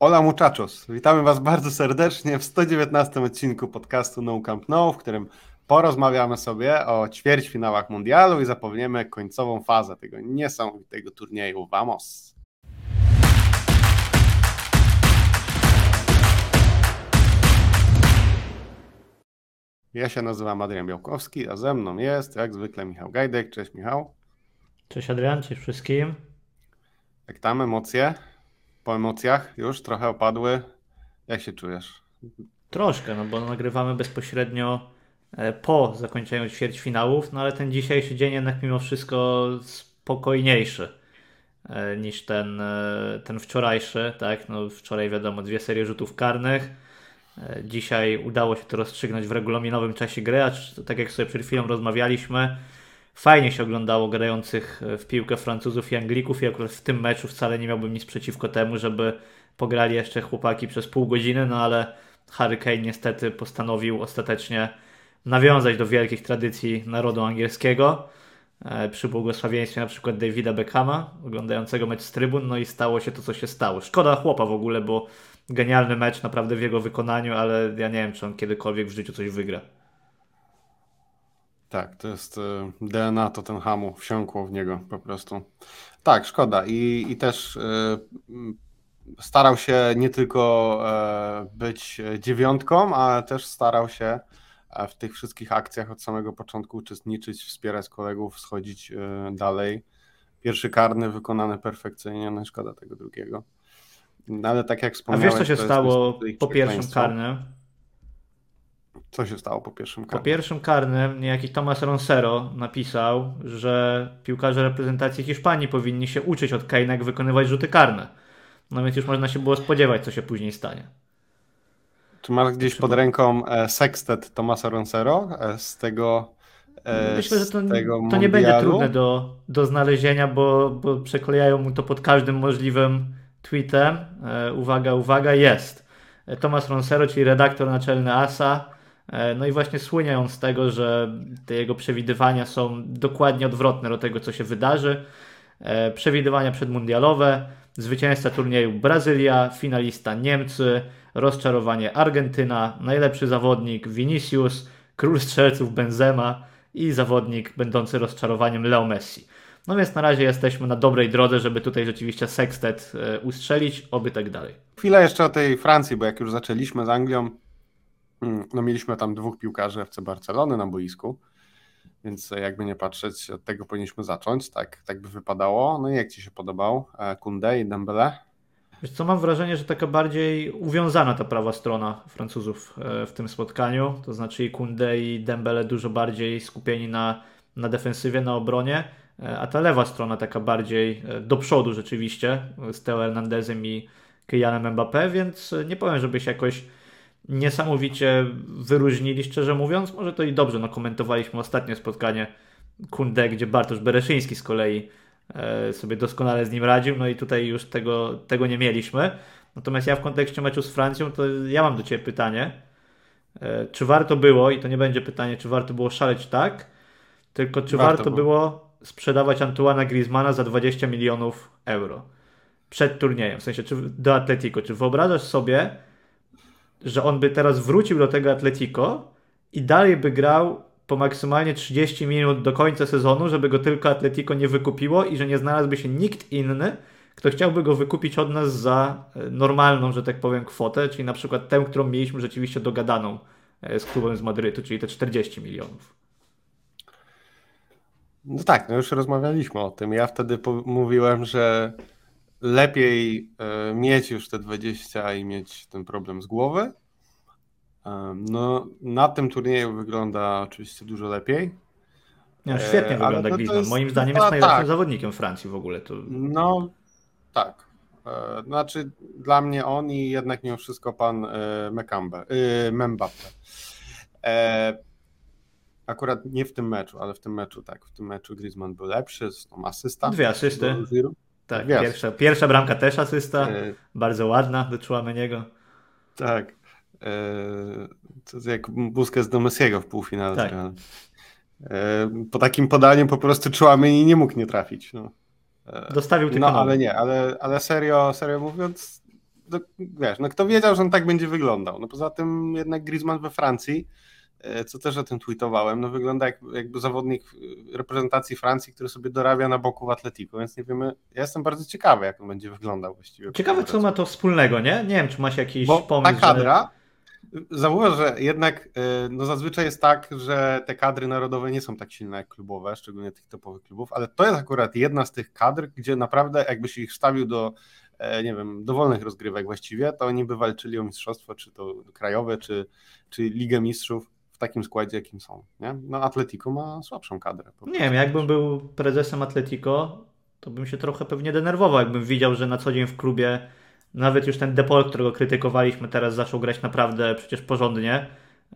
Hola muchachos, witamy Was bardzo serdecznie w 119 odcinku podcastu No Camp No, w którym porozmawiamy sobie o ćwierćfinałach mundialu i zapowniemy końcową fazę tego niesamowitego turnieju. Vamos! Ja się nazywam Adrian Białkowski, a ze mną jest jak zwykle Michał Gajdek. Cześć Michał. Cześć Adrian, cześć wszystkim. Jak tam emocje? Po emocjach już trochę opadły. Jak się czujesz? Troszkę, no bo nagrywamy bezpośrednio e, po zakończeniu ćwierćfinałów, no ale ten dzisiejszy dzień jednak mimo wszystko spokojniejszy e, niż ten, e, ten wczorajszy, tak? No wczoraj wiadomo, dwie serie rzutów karnych. Dzisiaj udało się to rozstrzygnąć w regulaminowym czasie gry, a tak jak sobie przed chwilą rozmawialiśmy, fajnie się oglądało grających w piłkę Francuzów i Anglików i akurat w tym meczu wcale nie miałbym nic przeciwko temu, żeby pograli jeszcze chłopaki przez pół godziny, no ale Harry Kane niestety postanowił ostatecznie nawiązać do wielkich tradycji narodu angielskiego e, przy błogosławieństwie na przykład Davida Beckhama, oglądającego mecz z trybun, no i stało się to, co się stało. Szkoda chłopa w ogóle, bo genialny mecz naprawdę w jego wykonaniu, ale ja nie wiem, czy on kiedykolwiek w życiu coś wygra. Tak, to jest e, DNA Tottenhamu, wsiąkło w niego po prostu. Tak, szkoda. I, i też y, starał się nie tylko y, być dziewiątką, ale też starał się w tych wszystkich akcjach od samego początku uczestniczyć, wspierać kolegów, schodzić dalej. Pierwszy karny wykonany perfekcyjnie, no szkoda tego drugiego. No, ale tak jak wspomniałem. A wiesz, co się stało po pierwszym karnym? Co się stało po pierwszym karnym? Po pierwszym karnym niejaki Tomas Ronsero napisał, że piłkarze reprezentacji Hiszpanii powinni się uczyć od Kane'a, jak wykonywać rzuty karne. No więc już można się było spodziewać, co się później stanie. Czy masz gdzieś pod ręką e, sekstet Tomasa Ronsero e, z tego e, Myślę, że to, to nie będzie trudne do, do znalezienia, bo, bo przeklejają mu to pod każdym możliwym tweetem. Uwaga, uwaga, jest. Tomas Ronsero, czyli redaktor naczelny ASA, no i właśnie słynie on z tego, że te jego przewidywania są dokładnie odwrotne do tego, co się wydarzy. E, przewidywania przedmundialowe, zwycięzca turnieju Brazylia, finalista Niemcy, rozczarowanie Argentyna, najlepszy zawodnik Vinicius, król strzelców Benzema i zawodnik będący rozczarowaniem Leo Messi. No więc na razie jesteśmy na dobrej drodze, żeby tutaj rzeczywiście sextet e, ustrzelić, oby tak dalej. Chwilę jeszcze o tej Francji, bo jak już zaczęliśmy z Anglią, no mieliśmy tam dwóch piłkarzy FC Barcelony na boisku, więc jakby nie patrzeć, od tego powinniśmy zacząć, tak, tak by wypadało. No i jak Ci się podobał e, Kunde i Dembele? Wiesz co, mam wrażenie, że taka bardziej uwiązana ta prawa strona Francuzów e, w tym spotkaniu, to znaczy i Kunde i Dembele dużo bardziej skupieni na, na defensywie, na obronie, e, a ta lewa strona taka bardziej do przodu rzeczywiście, z Teo Hernandezem i Kylianem Mbappé, więc nie powiem, żeby się jakoś niesamowicie wyróżnili, szczerze mówiąc. Może to i dobrze, no komentowaliśmy ostatnie spotkanie Kunde, gdzie Bartosz Bereszyński z kolei e, sobie doskonale z nim radził, no i tutaj już tego, tego nie mieliśmy. Natomiast ja w kontekście meczu z Francją, to ja mam do Ciebie pytanie. E, czy warto było, i to nie będzie pytanie, czy warto było szaleć tak, tylko czy warto, warto było. sprzedawać Antoana Griezmana za 20 milionów euro przed turniejem, w sensie czy do Atletico. Czy wyobrażasz sobie, że on by teraz wrócił do tego Atletico i dalej by grał po maksymalnie 30 minut do końca sezonu, żeby go tylko Atletico nie wykupiło i że nie znalazłby się nikt inny, kto chciałby go wykupić od nas za e, normalną, że tak powiem, kwotę, czyli na przykład tę, którą mieliśmy rzeczywiście dogadaną e, z klubem z Madrytu, czyli te 40 milionów. No tak, no już rozmawialiśmy o tym. Ja wtedy mówiłem, że lepiej e, mieć już te 20 i mieć ten problem z głowy. E, no, na tym turnieju wygląda oczywiście dużo lepiej. No, świetnie e, wygląda Griezmann. Jest, Moim zdaniem jest najlepszym tak. zawodnikiem Francji w ogóle. To... No, tak. Znaczy, dla mnie on i jednak mimo wszystko pan Mekambe, Membappe. Akurat nie w tym meczu, ale w tym meczu tak. W tym meczu Griezmann był lepszy, z tą asystą. Dwie asysty. Tak, pierwsza, pierwsza bramka też asysta, e... bardzo ładna do Chouameniego. Tak. E... To jest jak Busquets do Messiego w półfinale. Tak. E... Po takim podaniu po prostu Chouameni nie mógł nie trafić. No. E, Dostawił tylko No ale nie, ale, ale serio, serio mówiąc, no, wiesz, no kto wiedział, że on tak będzie wyglądał. No poza tym jednak Griezmann we Francji, co też o tym tweetowałem, no wygląda jak, jakby zawodnik reprezentacji Francji, który sobie dorabia na boku w Atletico, więc nie wiemy, ja jestem bardzo ciekawy, jak on będzie wyglądał właściwie. Ciekawe, co ma to wspólnego, nie? Nie wiem, czy masz jakiś Bo pomysł. ta kadra, że... zauważ, że jednak e, no zazwyczaj jest tak, że te kadry narodowe nie są tak silne jak klubowe, szczególnie tych topowych klubów, ale to jest akurat jedna z tych kadr, gdzie naprawdę jakbyś ich wstawił do E, nie wiem, dowolnych rozgrywek właściwie, to oni by walczyli o mistrzostwo, czy to krajowe, czy, czy Ligę Mistrzów w takim składzie, jakim są. Nie? No Atletico ma słabszą kadrę. Nie wiem, jakbym był prezesem Atletico, to bym się trochę pewnie denerwował, jakbym widział, że na co dzień w klubie nawet już ten Depol, którego krytykowaliśmy, teraz zaczął grać naprawdę przecież porządnie.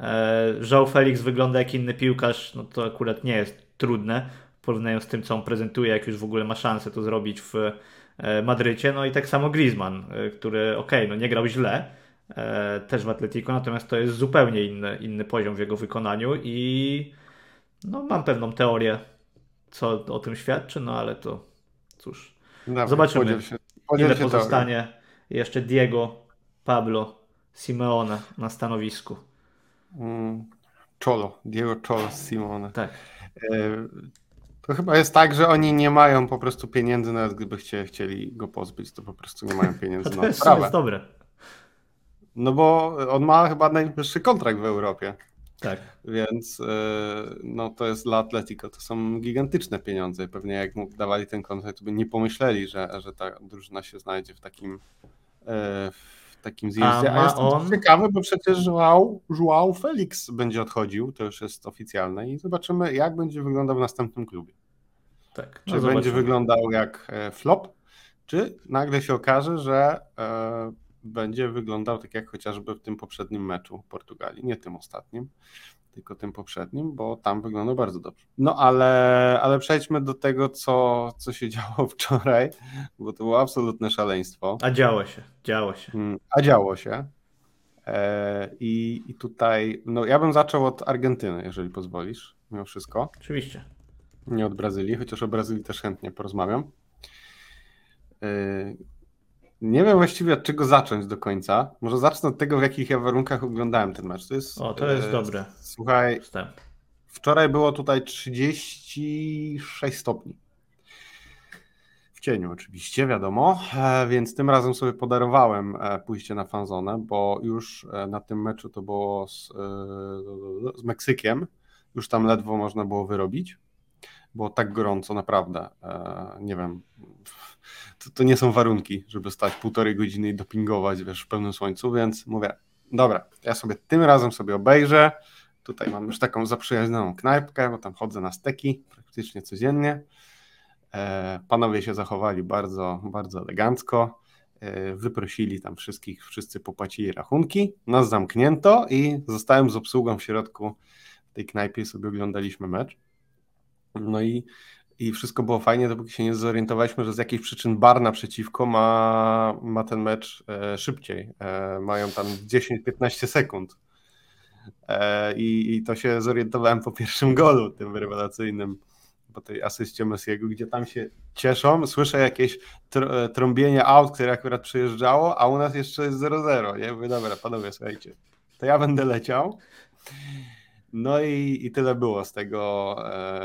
E, João Felix wygląda jak inny piłkarz, no to akurat nie jest trudne, porównując z tym, co on prezentuje, jak już w ogóle ma szansę to zrobić w E, Madrycie, no i tak samo Griezmann, e, który ok, no nie grał źle, też w Atletico, natomiast to jest zupełnie inny, inny poziom w jego wykonaniu i no mam pewną teorię, co o tym świadczy, no ale to cóż, Dawaj, zobaczymy podziel się, podziel ile pozostanie teorię. jeszcze Diego, Pablo, Simeone na stanowisku. Mm, Cholo, Diego Cholo Simone. Tak. To chyba jest tak, że oni nie mają po prostu pieniędzy, nawet gdyby chcie, chcieli go pozbyć, to po prostu nie mają pieniędzy to na To jest dobre. No bo on ma chyba najwyższy kontrakt w Europie. Tak. Więc e, no to jest dla Atletico, to są gigantyczne pieniądze. Pewnie jak mu dawali ten kontrakt, to by nie pomyśleli, że, że ta drużyna się znajdzie w takim e, w takim zjeździe. A, A jestem on... ciekawy, bo przecież Joao, Joao Felix będzie odchodził, to już jest oficjalne i zobaczymy jak będzie wyglądał w następnym klubie. Tak, no czy zobaczymy. będzie wyglądał jak e, flop, czy nagle się okaże, że będzie wyglądał tak jak chociażby w tym poprzednim meczu Portugalii, nie tym ostatnim, tylko tym poprzednim, bo tam wyglądał bardzo dobrze. No ale, ale przejdźmy do tego, co, co się działo wczoraj, bo to było absolutne szaleństwo. A działo się, działo się. Mm, a działo się. E, I, I tutaj, no ja bym zaczął od Argentyny, jeżeli pozwolisz, mimo wszystko. Oczywiście. Nie od Brazylii, chociaż o Brazylii też chętnie porozmawiam. Nie wiem właściwie od czego zacząć do końca. Może zacznę od tego, w jakich ja warunkach oglądałem ten mecz. To jest, o, to jest e, dobre. Słuchaj, Wstęp. wczoraj było tutaj 36 stopni. W cieniu oczywiście, wiadomo, e, więc tym razem sobie podarowałem e, pójście na fanzonę, bo już e, na tym meczu to było z, e, z Meksykiem, już tam ledwo można było wyrobić. Było tak gorąco, naprawdę. E, nie wiem, to, to, nie są warunki, żeby stać półtorej godziny i dopingować wiesz, w pełnym słońcu, więc mówię, dobra, ja sobie tym razem sobie obejrzę. Tutaj mam już taką zaprzyjaźnioną knajpkę, bo tam chodzę na steki praktycznie codziennie. E, panowie się zachowali bardzo, bardzo elegancko. E, wyprosili tam wszystkich, wszyscy popłacili rachunki. Nas zamknięto i zostałem z obsługą w środku tej knajpy i sobie oglądaliśmy mecz. No i i wszystko było fajnie, dopóki się nie zorientowaliśmy, że z jakichś przyczyn bar naprzeciwko ma, ma ten mecz e, szybciej. E, mają tam 10-15 sekund. E, i, I to się zorientowałem po pierwszym golu, tym rewelacyjnym, po tej asyście Messiego, gdzie tam się cieszą. Słyszę jakieś tr e, trąbienie aut, które akurat przyjeżdżało, a u nas jeszcze jest 0-0. Nie mówię, dobra, panowie, słuchajcie, to ja będę leciał. No i, i tyle było z tego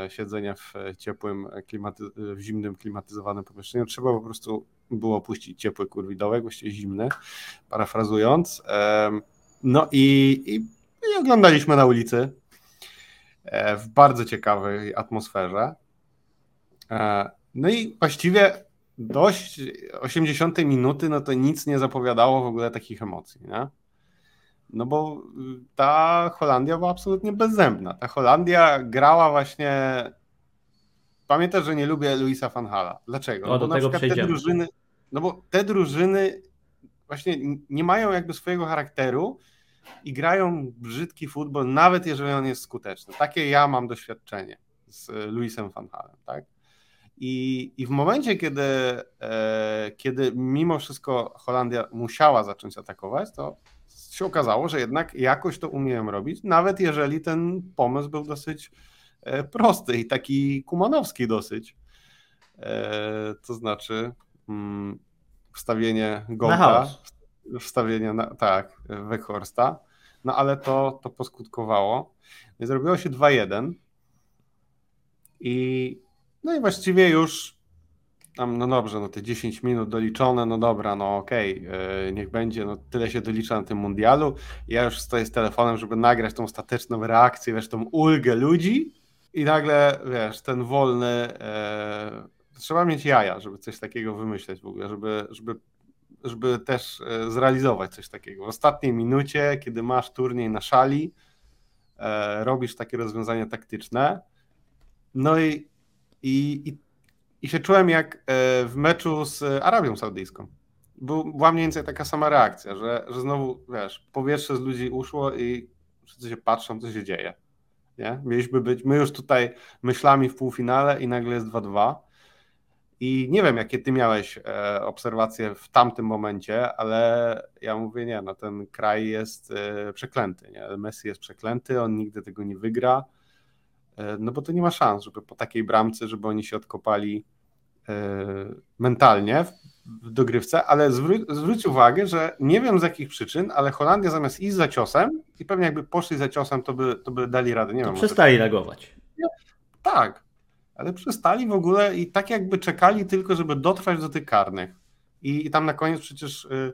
e, siedzenia w ciepłym, klimaty, w zimnym, klimatyzowanym pomieszczeniu. Trzeba po prostu było puścić ciepły kurwidołek, właściwie zimny, parafrazując. E, no i, i, i, oglądaliśmy na ulicy e, w bardzo ciekawej atmosferze. E, no i właściwie dość 80 minuty, no to nic nie zapowiadało w ogóle takich emocji, nie? No bo y, ta Holandia była absolutnie bezzębna. Ta Holandia grała właśnie. Pamiętasz, że nie lubię Luisa van Hala. Dlaczego? No, bo na przykład te drużyny. No bo te drużyny właśnie nie mają jakby swojego charakteru i grają brzydki futbol, nawet jeżeli on jest skuteczny. Takie ja mam doświadczenie z Luisem van Halem, tak? I, I w momencie, kiedy, e, kiedy mimo wszystko Holandia musiała zacząć atakować, to się okazało, że jednak jakoś to umiem robić, nawet jeżeli ten pomysł był dosyć e, prosty i taki kumanowski dosyć. E, to znaczy mm, wstawienie gołka, wstawienia, na, tak, Weghorsta. No ale to, to poskutkowało. Zrobiło się 2-1 i no i właściwie już no dobrze, no te 10 minut doliczone, no dobra, no okej, okay, niech będzie, no tyle się dolicza na tym mundialu. Ja już stoję z telefonem, żeby nagrać tą statyczną reakcję, wiesz, tą ulgę ludzi i nagle, wiesz, ten wolny, e, trzeba mieć jaja, żeby coś takiego wymyśleć w ogóle, żeby, żeby, żeby też e, zrealizować coś takiego. W ostatniej minucie, kiedy masz turniej na szali, e, robisz takie rozwiązania taktyczne, no i, i, i i się czułem jak e, w meczu z Arabią Saudyjską. Była mniej więcej taka sama reakcja, że, że znowu, wiesz, powietrze z ludzi uszło i wszyscy się patrzą, co się dzieje. Nie? Mieliśmy być, my już tutaj myślami w półfinale i nagle jest 2-2. I nie wiem, jakie ty miałeś e, obserwacje w tamtym momencie, ale ja mówię, nie, no ten kraj jest e, przeklęty. Nie? Messi jest przeklęty, on nigdy tego nie wygra. E, no bo to nie ma szans, żeby po takiej bramce, żeby oni się odkopali e, mentalnie w dogrywce, ale zwróć, zwróć uwagę, że nie wiem z jakich przyczyn, ale Holandia zamiast iść za ciosem i pewnie jakby poszli za ciosem, to by, to by dali radę. Nie to wiem, przestali może... reagować. Tak, ale przestali w ogóle i tak jakby czekali tylko, żeby dotrwać do tych karnych. I, i tam na koniec przecież y,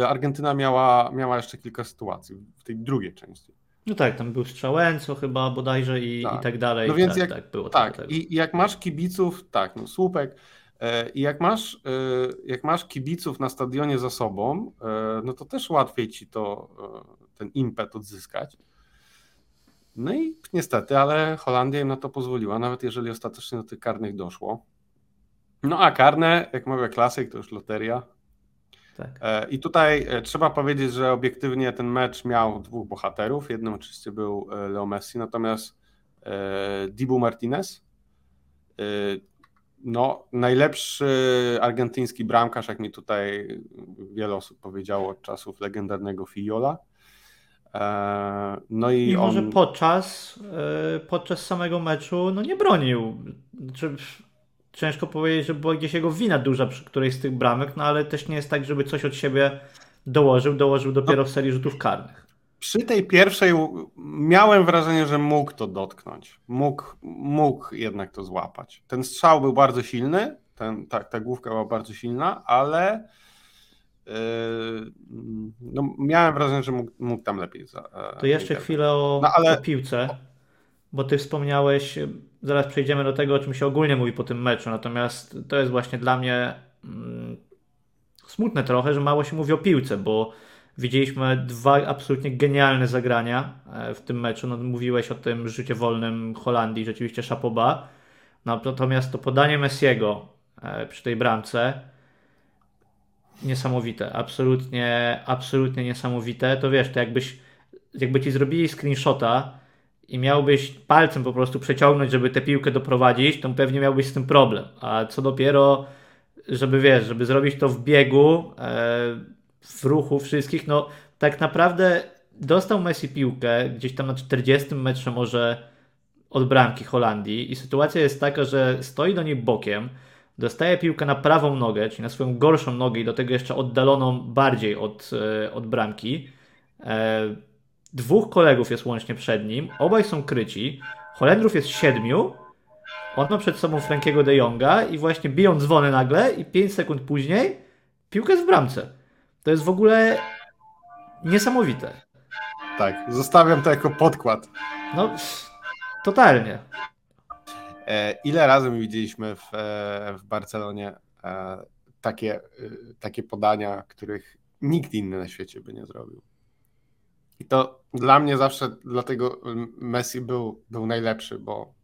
y, Argentyna miała, miała jeszcze kilka sytuacji w tej drugiej części. No tak, tam był Strzałęco chyba bodajże i tak, i tak dalej. No więc tak, jak, tak, było tak i, jak masz kibiców, tak, no słupek, e, i jak masz, e, jak masz kibiców na stadionie za sobą, e, no to też łatwiej ci to, ten impet odzyskać. No i niestety, ale Holandia im na to pozwoliła, nawet jeżeli ostatecznie do tych karnych doszło. No a karne, jak mówię klasyk, to już loteria. Tak. E, I tutaj e, trzeba powiedzieć, że obiektywnie ten mecz miał dwóch bohaterów. Jednym oczywiście był e, Leo Messi, natomiast Dibu Martinez, no, najlepszy argentyński bramkarz, jak mi tutaj wiele osób powiedziało od czasów legendarnego Fiola. No i Mimo, on... że podczas, podczas samego meczu no nie bronił. Znaczy, ciężko powiedzieć, że była gdzieś jego wina duża przy którejś z tych bramek, no ale też nie jest tak, żeby coś od siebie dołożył. Dołożył dopiero w serii rzutów karnych. Przy tej pierwszej miałem wrażenie, że mógł to dotknąć. Mógł, mógł jednak to złapać. Ten strzał był bardzo silny, ten, ta, ta główka była bardzo silna, ale yy, no, miałem wrażenie, że mógł, mógł tam lepiej. Za, to jeszcze chwilę o, no, ale... o piłce, bo ty wspomniałeś zaraz przejdziemy do tego, o czym się ogólnie mówi po tym meczu. Natomiast to jest właśnie dla mnie mm, smutne trochę, że mało się mówi o piłce, bo widzieliśmy dwa absolutnie genialne zagrania e, w tym meczu. No, mówiłeś o tym rzucie wolnym Holandii, rzeczywiście szapoba. No, natomiast to podanie Messiego e, przy tej bramce niesamowite, absolutnie, absolutnie niesamowite. To wiesz, to jakbyś, jakby ci zrobili screenshota i miałbyś palcem po prostu przeciągnąć, żeby tę piłkę doprowadzić, to pewnie miałbyś z tym problem. A co dopiero, żeby wiesz, żeby zrobić to w biegu, e, w ruchu wszystkich, no tak naprawdę dostał Messi piłkę gdzieś tam na 40 metrze może od bramki Holandii i sytuacja jest taka, że stoi do niej bokiem, dostaje piłkę na prawą nogę, czyli na swoją gorszą nogę i do tego jeszcze oddaloną bardziej od, e, od bramki. Dwóch kolegów jest łącznie przed nim, obaj są kryci. Holendrów jest siedmiu. On ma przed sobą Frankiego de Jonga i właśnie biją dzwony nagle i 5 sekund później piłkę jest w bramce. To jest w ogóle niesamowite. Tak, zostawiam to jako podkład. No, totalnie. E, ile razy my widzieliśmy w, e, w Barcelonie e, takie, takie podania, których nikt inny na świecie by nie zrobił? I to dla mnie zawsze dlatego Messi był, był najlepszy, bo,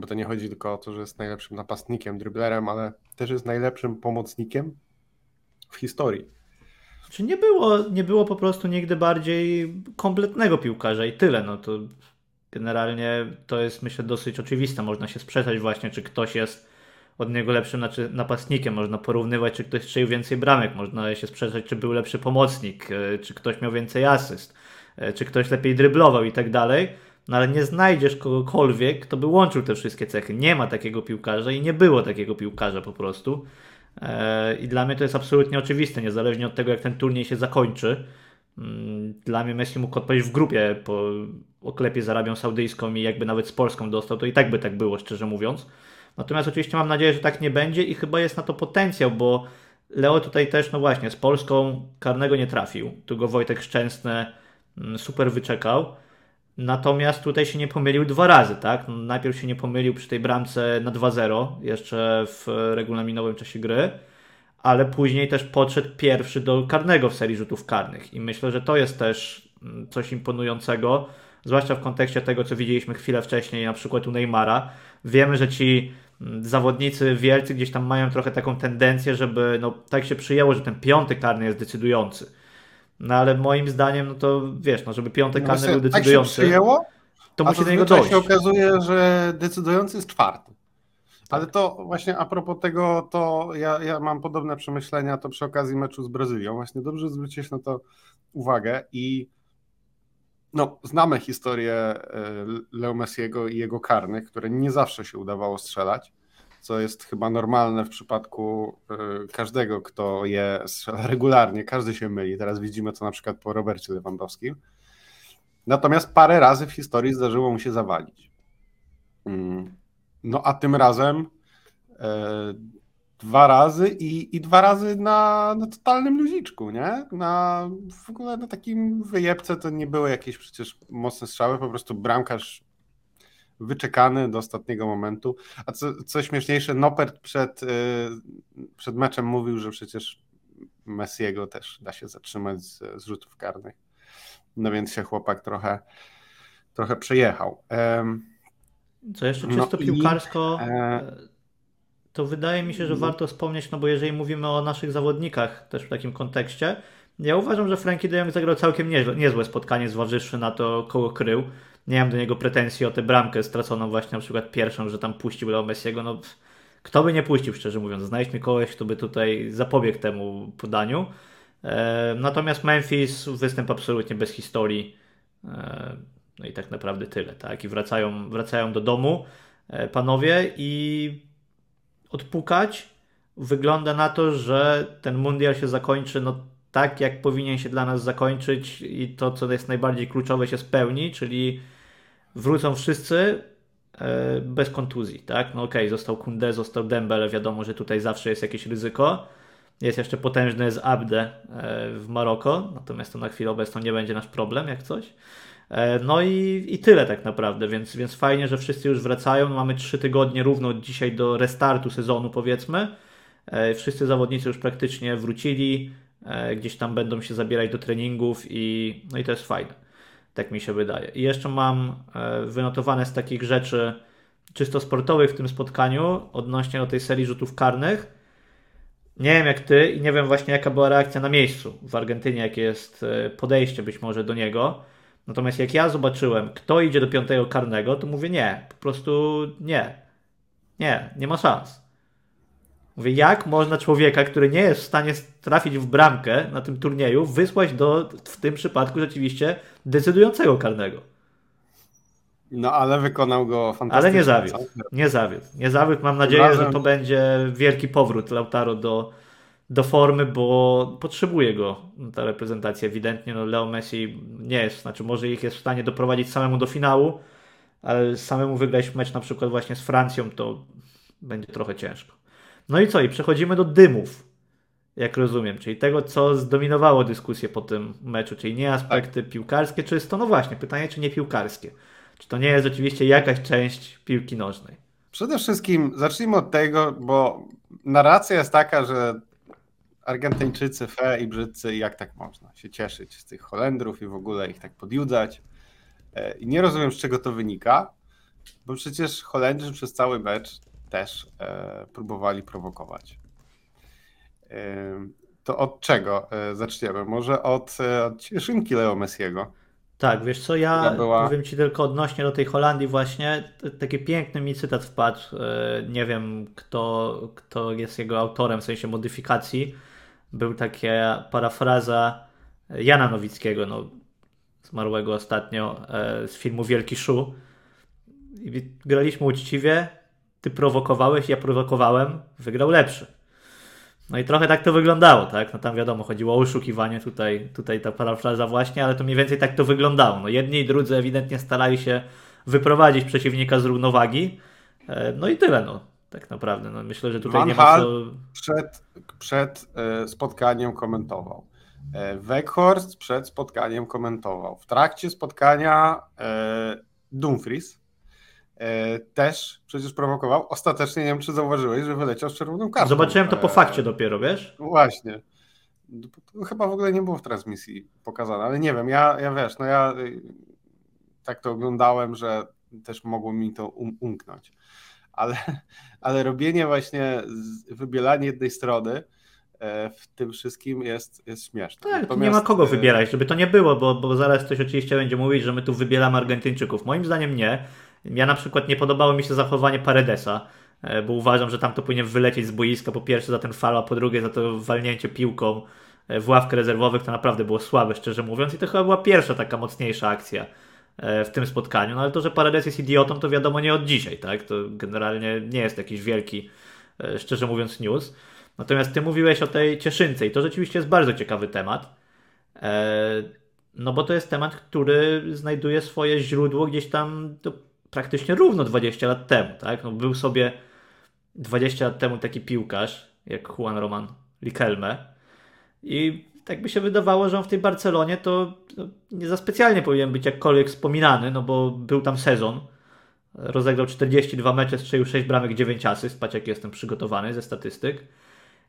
bo to nie chodzi tylko o to, że jest najlepszym napastnikiem, driblerem, ale też jest najlepszym pomocnikiem w historii. Czy nie było, nie było po prostu nigdy bardziej kompletnego piłkarza i tyle. No to generalnie to jest myślę dosyć oczywiste. Można się sprzeczać właśnie, czy ktoś jest od niego lepszym znaczy napastnikiem. Można porównywać, czy ktoś strzelił więcej bramek. Można się sprzeczać, czy był lepszy pomocnik, e, czy ktoś miał więcej asyst. E, czy ktoś lepiej dryblował i tak dalej, no ale nie znajdziesz kogokolwiek, kto by łączył te wszystkie cechy. Nie ma takiego piłkarza i nie było takiego piłkarza po prostu. E, I dla mnie to jest absolutnie oczywiste, niezależnie od tego, jak ten turniej się zakończy. Mm, dla mnie Messi mógł odpaść w grupie po oklepie z Arabią Saudyjską i jakby nawet z Polską dostał, to i tak by tak było, szczerze mówiąc. Natomiast oczywiście mam nadzieję, że tak nie będzie i chyba jest na to potencjał, bo Leo tutaj też, no właśnie, z Polską karnego nie trafił. Tu go Wojtek Szczęsny mm, super wyczekał. Natomiast tutaj się nie pomylił dwa razy, tak? Najpierw się nie pomylił przy tej bramce na 2-0, jeszcze w regulaminowym czasie gry, ale później też podszedł pierwszy do karnego w serii rzutów karnych. I myślę, że to jest też mm, coś imponującego, zwłaszcza w kontekście tego, co widzieliśmy chwilę wcześniej, na przykład u Neymara. Wiemy, że ci mm, zawodnicy wielcy gdzieś tam mają trochę taką tendencję, żeby, no tak się przyjęło, że ten piąty karny jest decydujący no ale moim zdaniem, no to wiesz, no żeby piątek karny był decydujący. Tak się przyjęło, to musi do niego dojść. się okazuje, że decydujący jest czwarty. Ale to właśnie a propos tego, to ja, ja mam podobne przemyślenia to przy okazji meczu z Brazylią. Właśnie dobrze zwrócić na to uwagę i no, znamy historię e, Leo Messiego i jego karnych, które nie zawsze się udawało strzelać co jest chyba normalne w przypadku y, każdego, kto je strzela regularnie. Każdy się myli. Teraz widzimy to na przykład po Robercie Lewandowskim. Natomiast parę razy w historii zdarzyło mu się zawalić. Mm. No a tym razem e, dwa razy i, i dwa razy na, na totalnym luziczku, nie? Na, w ogóle na takim wyjebce to nie były jakieś przecież mocne strzały, po prostu bramkarz wyczekany do ostatniego momentu. A co, co śmieszniejsze, Nopert przed, y, przed meczem mówił, że przecież Messiego też da się zatrzymać z, z rzutów karnych. No więc się chłopak trochę, trochę przejechał. Co jeszcze czysto no piłkarsko, i, e... to wydaje mi się, że no. warto wspomnieć, no bo jeżeli mówimy o naszych zawodnikach też w takim kontekście, ja uważam, że Frankie de Jong zagrał całkiem niezłe, niezłe spotkanie, zważywszy na to, kogo krył nie mam do niego pretensji o tę bramkę straconą właśnie na przykład pierwszą, że tam puścił Leo Messiego, no kto by nie puścił, szczerze mówiąc. Znajdźmy kogoś, kto by tutaj zapobiegł temu podaniu. E, natomiast Memphis występ absolutnie bez historii. E, no i tak naprawdę tyle, tak? I wracają, wracają do domu e, panowie i odpukać wygląda na to, że ten mundial się zakończy no tak, jak powinien się dla nas zakończyć i to, co jest najbardziej kluczowe, się spełni, czyli wrócą wszyscy e, bez kontuzji, tak? No okej, okay, został Kunde, został Dembele, wiadomo, że tutaj zawsze jest jakieś ryzyko. Jest jeszcze potężny z Abde e, w Maroko, natomiast to na chwilę obecną nie będzie nasz problem, jak coś. E, no i, i tyle tak naprawdę, więc, więc fajnie, że wszyscy już wracają. Mamy trzy tygodnie równo dzisiaj do restartu sezonu, powiedzmy. Wszyscy zawodnicy już praktycznie wrócili, gdzieś tam będą się zabierać do treningów i no i to jest fajne. Tak mi się wydaje. I jeszcze mam e, wynotowane z takich rzeczy czysto sportowych w tym spotkaniu odnośnie do tej serii rzutów karnych. Nie wiem jak ty i nie wiem właśnie jaka była reakcja na miejscu w Argentynie, jakie jest e, podejście być może do niego. Natomiast jak ja zobaczyłem, kto idzie do piątego karnego, to mówię nie, po prostu nie. Nie, nie ma szans. Mówię, jak można człowieka, który nie jest w stanie trafić w bramkę na tym turnieju, wysłać do, w tym przypadku rzeczywiście, decydującego karnego. No ale wykonał go fantastycznie. Ale nie zawiódł. Nie zawiódł. Nie zawiódł. Mam nadzieję, że to będzie wielki powrót Lautaro do, do formy, bo potrzebuje go ta reprezentacja ewidentnie. No Leo Messi nie jest, znaczy może ich jest w stanie doprowadzić samemu do finału, ale samemu wygrać mecz na przykład właśnie z Francją to będzie trochę ciężko. No i co? I przechodzimy do dymów, jak rozumiem, czyli tego, co zdominowało dyskusję po tym meczu, czyli nie aspekty piłkarskie czysto, no właśnie, pytanie, czy nie piłkarskie. Czy to nie jest rzeczywiście jakaś część piłki nożnej? Przede wszystkim zacznijmy od tego, bo narracja jest taka, że Argentyńczycy fe i brzydcy, jak tak można się cieszyć z tych Holendrów i w ogóle ich tak podjudzać. E, I nie rozumiem, z czego to wynika, bo przecież Holendrzy przez cały mecz też e, próbowali prowokować. E, to od czego zaczniemy? Może od, od Cieszynki Leo Messiego. Tak, wiesz co, ja była... powiem Ci tylko odnośnie do tej Holandii właśnie, taki piękny mi cytat wpadł, nie wiem kto, kto jest jego autorem, w sensie modyfikacji, był taka parafraza Jana Nowickiego, no, zmarłego ostatnio z filmu Wielki Szu. graliśmy uczciwie, ty prowokowałeś, ja prowokowałem, wygrał lepszy. No i trochę tak to wyglądało, tak? No tam wiadomo, chodziło o oszukiwanie, tutaj, tutaj ta parafraza właśnie, ale to mniej więcej tak to wyglądało. No jedni i drudzy ewidentnie starali się wyprowadzić przeciwnika z równowagi. E, no i tyle, no. Tak naprawdę. No, myślę, że tutaj Van nie ma co... przed, przed e, spotkaniem komentował. E, Weghorst przed spotkaniem komentował. W trakcie spotkania e, Dumfries też przecież prowokował. Ostatecznie nie wiem, czy zauważyłeś, że wyleciał z czerwoną kartą. Zobaczyłem to po fakcie dopiero, wiesz? Właśnie. To chyba w ogóle nie było w transmisji pokazane, ale nie wiem, ja, ja wiesz, no ja y, tak to oglądałem, że też mogło mi to um, umknąć. Ale, ale robienie właśnie, wybielanie jednej strony e, w tym wszystkim jest, jest śmieszne. Tak, tu nie Natomiast, ma kogo e, wybierać, żeby to nie było, bo, bo zaraz ktoś oczywiście będzie mówić, że my tu wybieramy Argentyńczyków. Moim zdaniem nie. Ja na przykład nie podobało mi się zachowanie Paredesa, e, bo uważam, że tam to powinien wylecieć z boiska, po pierwsze za ten fal, a po drugie za to walnięcie piłką w ławkę rezerwowych, to naprawdę było słabe, szczerze mówiąc i to chyba była pierwsza taka mocniejsza akcja w tym spotkaniu, no ale to, że Paredes jest idiotą, to wiadomo nie od dzisiaj, tak? To generalnie nie jest jakiś wielki, e, szczerze mówiąc, news. Natomiast ty mówiłeś o tej cieszynce i to rzeczywiście jest bardzo ciekawy temat. E, No bo to jest temat, który znajduje swoje źródło gdzieś tam to praktycznie równo 20 lat temu, tak? No był sobie 20 lat temu taki piłkarz jak Juan Roman Riquelme i tak by się wydawało, że on w tej Barcelonie to nie za specjalnie powinien być jakkolwiek wspominany, no bo był tam sezon, rozegrał 42 mecze, strzelił 6 bramek, 9 asyst, patrz jak jestem przygotowany ze statystyk.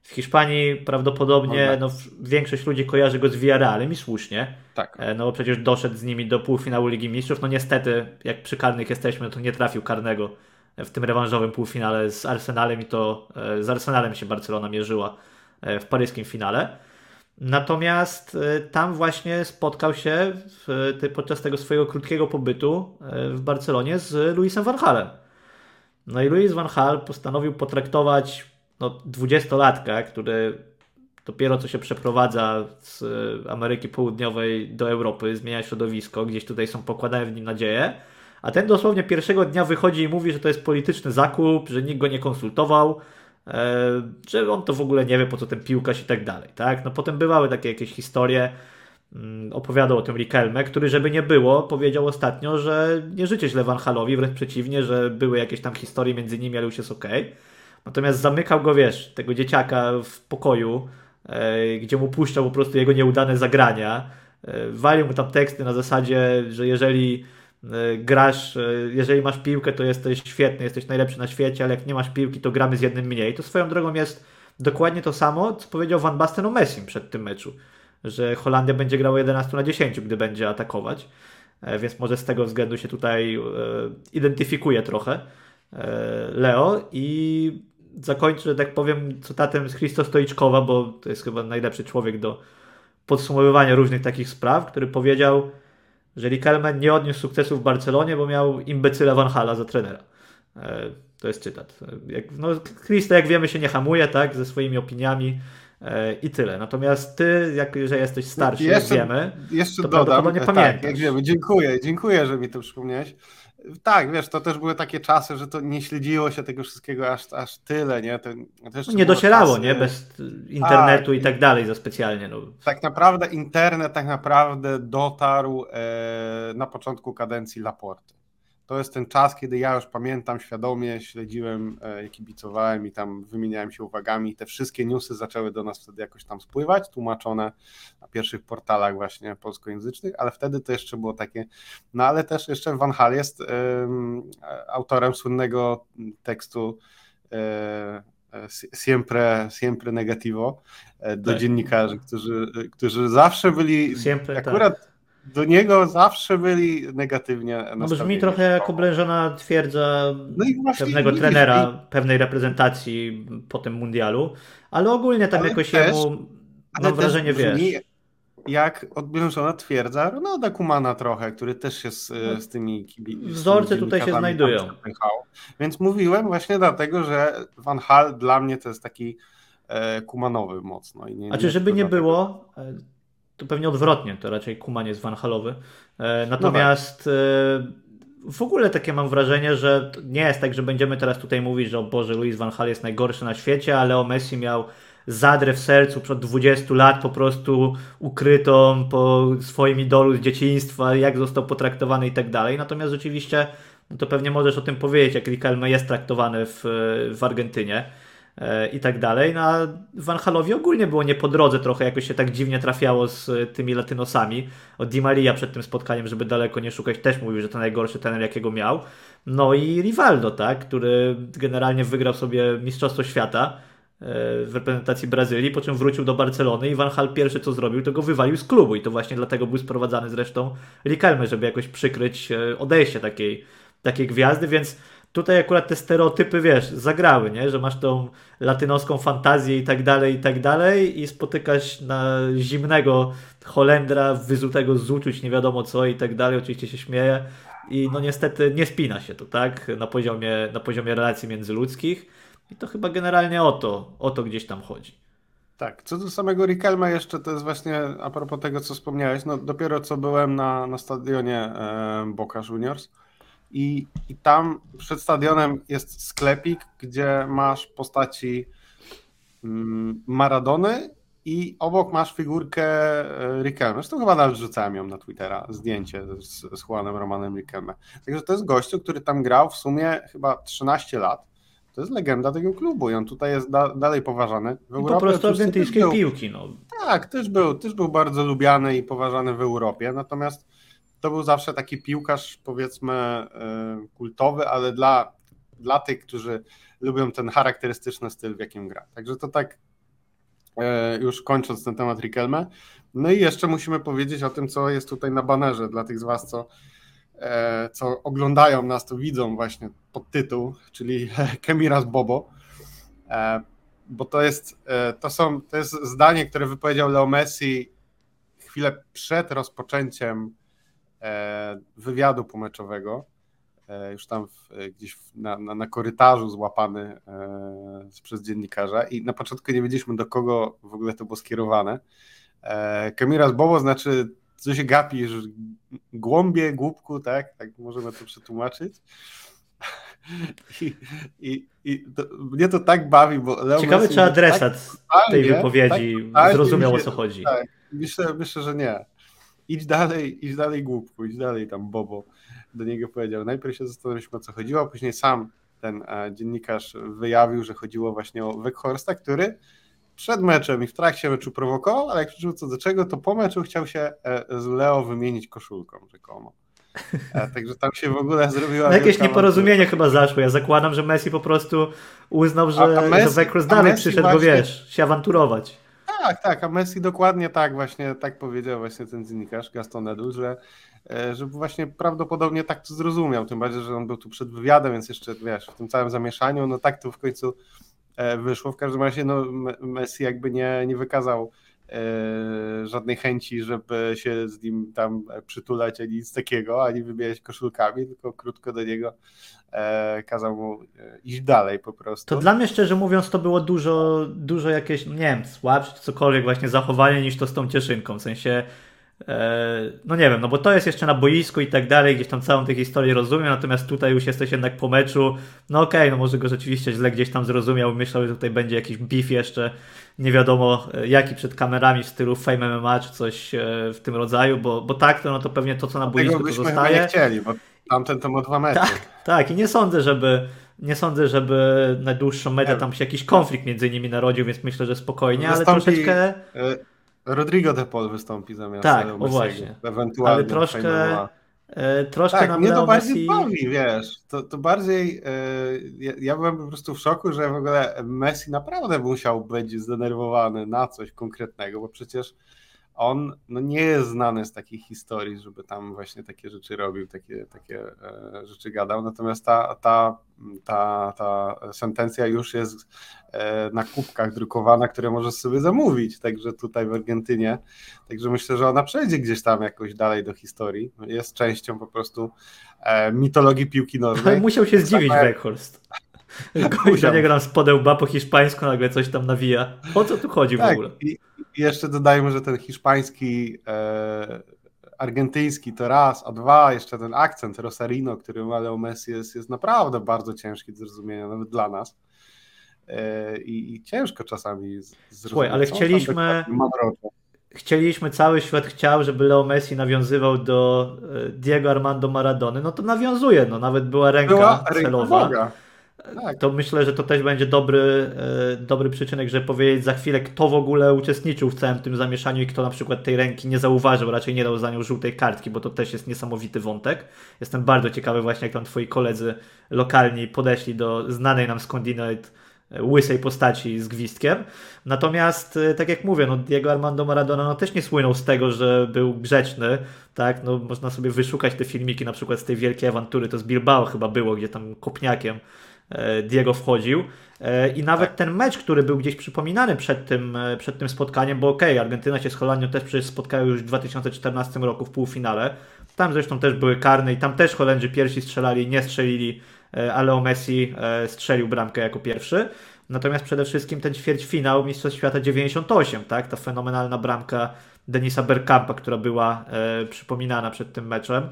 W Hiszpanii prawdopodobnie no, większość ludzi kojarzy go z Villarrealem i słusznie, Tak. E, no bo przecież doszedł z nimi do półfinału Ligi Mistrzów. No niestety, jak przy karnych jesteśmy, to nie trafił karnego w tym rewanżowym półfinale z Arsenalem i to e, z Arsenalem się Barcelona mierzyła e, w paryskim finale. Natomiast e, tam właśnie spotkał się w, podczas tego swojego krótkiego pobytu e, w Barcelonie z Luisem Van Halem. No i Luis Van Hal postanowił potraktować no, dwudziestolatka, który dopiero co się przeprowadza z Ameryki Południowej do Europy, zmienia środowisko, gdzieś tutaj są pokładają w nim nadzieje, a ten dosłownie pierwszego dnia wychodzi i mówi, że to jest polityczny zakup, że nikt go nie konsultował, że on to w ogóle nie wie, po co ten piłkarz i tak dalej, tak? No potem bywały takie jakieś historie, mm, opowiadał o tym Riquelme, który żeby nie było, powiedział ostatnio, że nie życie źle Van Halowi, wręcz przeciwnie, że były jakieś tam historie między nimi, ale już jest okej. Natomiast zamykał go, wiesz, tego dzieciaka w pokoju, e, gdzie mu puszczał po prostu jego nieudane zagrania. E, walił mu tam teksty na zasadzie, że jeżeli e, grasz, e, jeżeli masz piłkę, to jesteś świetny, jesteś najlepszy na świecie, ale jak nie masz piłki, to gramy z jednym mniej. To swoją drogą jest dokładnie to samo, co powiedział Van Basten o Messim przed tym meczu, że Holandia będzie grała 11 na 10, gdy będzie atakować. E, Więc może z tego względu się tutaj e, identyfikuje trochę e, Leo i zakończę, że tak powiem, cytatem z Christo Stoiczkowa, bo to jest chyba najlepszy człowiek do podsumowywania różnych takich spraw, który powiedział, że Riquelme nie odniósł sukcesu w Barcelonie, bo miał imbecyla Van Hala za trenera. E, To jest cytat. Jak, no, Christo, jak wiemy, się nie hamuje, tak, ze swoimi opiniami e, i tyle. Natomiast ty, jak że jesteś starszy, jak Jeszcze- wiemy, Jeszcze to dodam, prawdopodobnie e, pamiętasz. tak, jak wiemy, dziękuję, dziękuję, że mi to przypomniałeś. Tak, wiesz, to też były takie czasy, że to nie śledziło się tego wszystkiego aż, aż tyle, nie? To, to no, nie docierało, czasy- nie? Bez internetu Tak. i tak dalej za specjalnie. No. Tak naprawdę internet tak naprawdę dotarł e, na początku kadencji Laporty. To jest ten czas, kiedy ja już pamiętam świadomie, śledziłem, e, kibicowałem i tam wymieniałem się uwagami. Te wszystkie newsy zaczęły do nas wtedy jakoś tam spływać, tłumaczone na pierwszych portalach właśnie polskojęzycznych, ale wtedy to jeszcze było takie. No ale też jeszcze Van Hal jest em, autorem słynnego tekstu e, e, Siempre, siempre negativo do Tak. dziennikarzy, którzy, którzy zawsze byli, Siempre, tak. Do niego zawsze byli negatywnie No nastawieni. brzmi trochę jak oblężona twierdza No i pewnego trenera, pewnej reprezentacji po tym mundialu, ale ogólnie tam Ale jakoś też- jemu mam wrażenie, brzmi wiesz, Jak odblężona twierdza Ronalda Kumana trochę, który też się z, z tymi kibi- z tymi No, Wzorce tutaj się znajdują. Więc mówiłem właśnie dlatego, że Van Hal dla mnie to jest taki e, kumanowy mocno. I nie, A czy żeby nie było, to pewnie odwrotnie, to raczej Kuman jest Van Halowy. No E. Natomiast e, w ogóle takie mam wrażenie, że nie jest tak, że będziemy teraz tutaj mówić, że o Boże, Luis Van Hal jest najgorszy na świecie, ale o Messi miał zadrę w sercu przed 20 lat po prostu ukrytą po swoim idolu z dzieciństwa, jak został potraktowany i tak dalej. Natomiast rzeczywiście, no to pewnie możesz o tym powiedzieć, jak Riquelme jest traktowany w, w Argentynie i tak dalej. No, a Van Halowi ogólnie było nie po drodze trochę, jakoś się tak dziwnie trafiało z tymi latynosami. Od Di Maria przed tym spotkaniem, żeby daleko nie szukać, też mówił, że to najgorszy trener, jakiego miał. No i Rivaldo, tak, który generalnie wygrał sobie Mistrzostwo Świata w reprezentacji Brazylii, po czym wrócił do Barcelony i Van Hal pierwsze co zrobił, to go wywalił z klubu i to właśnie dlatego był sprowadzany zresztą Riquelme, żeby jakoś przykryć e, odejście takiej, takiej gwiazdy, więc tutaj akurat te stereotypy, wiesz, zagrały, nie? że masz tą latynoską fantazję i tak dalej, i tak dalej i spotykasz na zimnego Holendra wyzutego z uczuć, nie wiadomo co i tak dalej, oczywiście się śmieje i no niestety nie spina się to, tak, na poziomie, na poziomie relacji międzyludzkich i to chyba generalnie o to, o to gdzieś tam chodzi. Tak, co do samego Riquelme jeszcze, to jest właśnie a propos tego, co wspomniałeś, no dopiero co byłem na, na stadionie e, Boca Juniors i, i tam przed stadionem jest sklepik, gdzie masz postaci mm, Maradony i obok masz figurkę e, Riquelme. Zresztą chyba nawet rzucałem ją na Twittera, zdjęcie z, z Juanem Romanem Riquelme. Także to jest gościu, który tam grał w sumie chyba 13 lat to jest legenda tego klubu i on tutaj jest da, dalej poważany. W Europie, po prostu argentyńskiej piłki. No. Tak, też był, też był bardzo lubiany i poważany w Europie, natomiast to był zawsze taki piłkarz powiedzmy e, kultowy, ale dla, dla tych, którzy lubią ten charakterystyczny styl, w jakim gra. Także to tak e, już kończąc ten temat Riquelme. No i jeszcze musimy powiedzieć o tym, co jest tutaj na banerze dla tych z Was, co E, co oglądają nas, to widzą właśnie podtytuł, czyli Kemiras Bobo, bo to jest, to są, to jest zdanie, które wypowiedział Leo Messi chwilę przed rozpoczęciem wywiadu pomeczowego, już tam w, gdzieś na, na, na, korytarzu złapany przez dziennikarza i na początku nie wiedzieliśmy do kogo w ogóle to było skierowane. Kemiras Bobo znaczy co się gapisz, głąbie, głupku, tak? Tak możemy to przetłumaczyć. I, i, i to, mnie to tak bawi, bo Leo Ciekawe, czy adresat tak, tej wypowiedzi tak, zrozumiał, o co chodzi. Tak, myślę, myślę, że nie. Idź dalej, idź dalej, głupku, idź dalej tam, Bobo. Do niego powiedział. Najpierw się zastanowiliśmy, o co chodziło, a później sam ten e, dziennikarz wyjawił, że chodziło właśnie o Weghorsta, który przed meczem i w trakcie meczu prowokował, ale jak przyszło co do czego, to po meczu chciał się e, z Leo wymienić koszulką rzekomo. E, także tam się w ogóle zrobiła. No jakieś nieporozumienie chyba zaszło. Ja zakładam, że Messi po prostu uznał, że, a, a Messi, że Wekros dalej przyszedł, właśnie... bo wiesz, się awanturować. Tak, tak, a Messi dokładnie tak właśnie, tak powiedział właśnie ten dziennikarz Gaston Edu, że, e, że właśnie prawdopodobnie tak to zrozumiał, tym bardziej, że on był tu przed wywiadem, więc jeszcze wiesz, w tym całym zamieszaniu, no tak to w końcu E, wyszło. W każdym razie no, Messi jakby nie, nie wykazał żadnej chęci, żeby się z nim tam przytulać, ani nic takiego, ani wybierać koszulkami, tylko krótko do niego e, kazał mu iść dalej po prostu. To dla mnie szczerze mówiąc to było dużo, dużo jakieś, nie wiem, słabsze cokolwiek właśnie zachowanie niż to z tą cieszynką, w sensie E, no nie wiem, no bo to jest jeszcze na boisku i tak dalej, gdzieś tam całą tę historię rozumiem, natomiast tutaj już jesteś jednak po meczu, no okej, okay, no może go rzeczywiście źle gdzieś tam zrozumiał, myślał, że tutaj będzie jakiś beef jeszcze, nie wiadomo e, jaki przed kamerami w stylu Fame MMA czy coś e, w tym rodzaju, bo, bo tak, to, no to pewnie to co na boisku to zostaje. nie chcieli, bo tamten to ma dwa metry. Tak, tak i nie sądzę, żeby nie sądzę, żeby na dłuższą metę tam się jakiś konflikt między nimi narodził, więc myślę, że spokojnie, ale troszeczkę... Rodrigo de Paul wystąpi zamiast Tak, o właśnie. Ewentualnie Ale troszkę, e, troszkę tak, mnie to bardziej Messi... bawi, wiesz. To, to bardziej e, ja, ja, byłem po prostu w szoku, że w ogóle Messi naprawdę musiał być zdenerwowany na coś konkretnego, bo przecież on no, nie jest znany z takich historii, żeby tam właśnie takie rzeczy robił, takie, takie e, rzeczy gadał. Natomiast ta, ta, ta, ta sentencja już jest e, na kubkach drukowana, które możesz sobie zamówić, także tutaj w Argentynie. Także myślę, że ona przejdzie gdzieś tam jakoś dalej do historii. Jest częścią po prostu e, mitologii piłki nożnej. Musiał się zdziwić Weghorst. Gość nie gram z podełba po hiszpańsku, nagle coś tam nawija. O co tu chodzi tak, w ogóle? I, jeszcze dodajmy, że ten hiszpański, e, argentyński to raz, a dwa, jeszcze ten akcent Rosarino, który ma Leo Messi jest, jest naprawdę bardzo ciężki do zrozumienia, nawet dla nas. i, i ciężko czasami zrozumieć. Słuchaj, ale chcieliśmy chcieliśmy, cały świat chciał, żeby Leo Messi nawiązywał do Diego Armando Maradony, no to nawiązuje, no nawet była ręka była celowa. Tak. To myślę, że to też będzie dobry, e, dobry przyczynek, żeby powiedzieć za chwilę, kto w ogóle uczestniczył w całym tym zamieszaniu i kto na przykład tej ręki nie zauważył, raczej nie dał za nią żółtej kartki, bo to też jest niesamowity wątek. Jestem bardzo ciekawy właśnie, jak tam twoi koledzy lokalni podeszli do znanej nam skądinąd e, łysej postaci z gwizdkiem. Natomiast, e, tak jak mówię, no Diego Armando Maradona no, też nie słynął z tego, że był grzeczny, tak, no można sobie wyszukać te filmiki na przykład z tej wielkiej awantury, to z Bilbao chyba było, gdzie tam kopniakiem Diego wchodził. E, I nawet tak. ten mecz, który był gdzieś przypominany przed tym, e, przed tym spotkaniem, bo okej, okay, Argentyna się z Holandią też przecież spotkały już w 2014 roku w półfinale. Tam zresztą też były karne i tam też Holendrzy pierwsi strzelali, nie strzelili, ale o Messi strzelił bramkę jako pierwszy. Natomiast przede wszystkim ten ćwierćfinał Mistrzostw Świata 98, tak? Ta fenomenalna bramka Denisa Bergkampa, która była e, przypominana przed tym meczem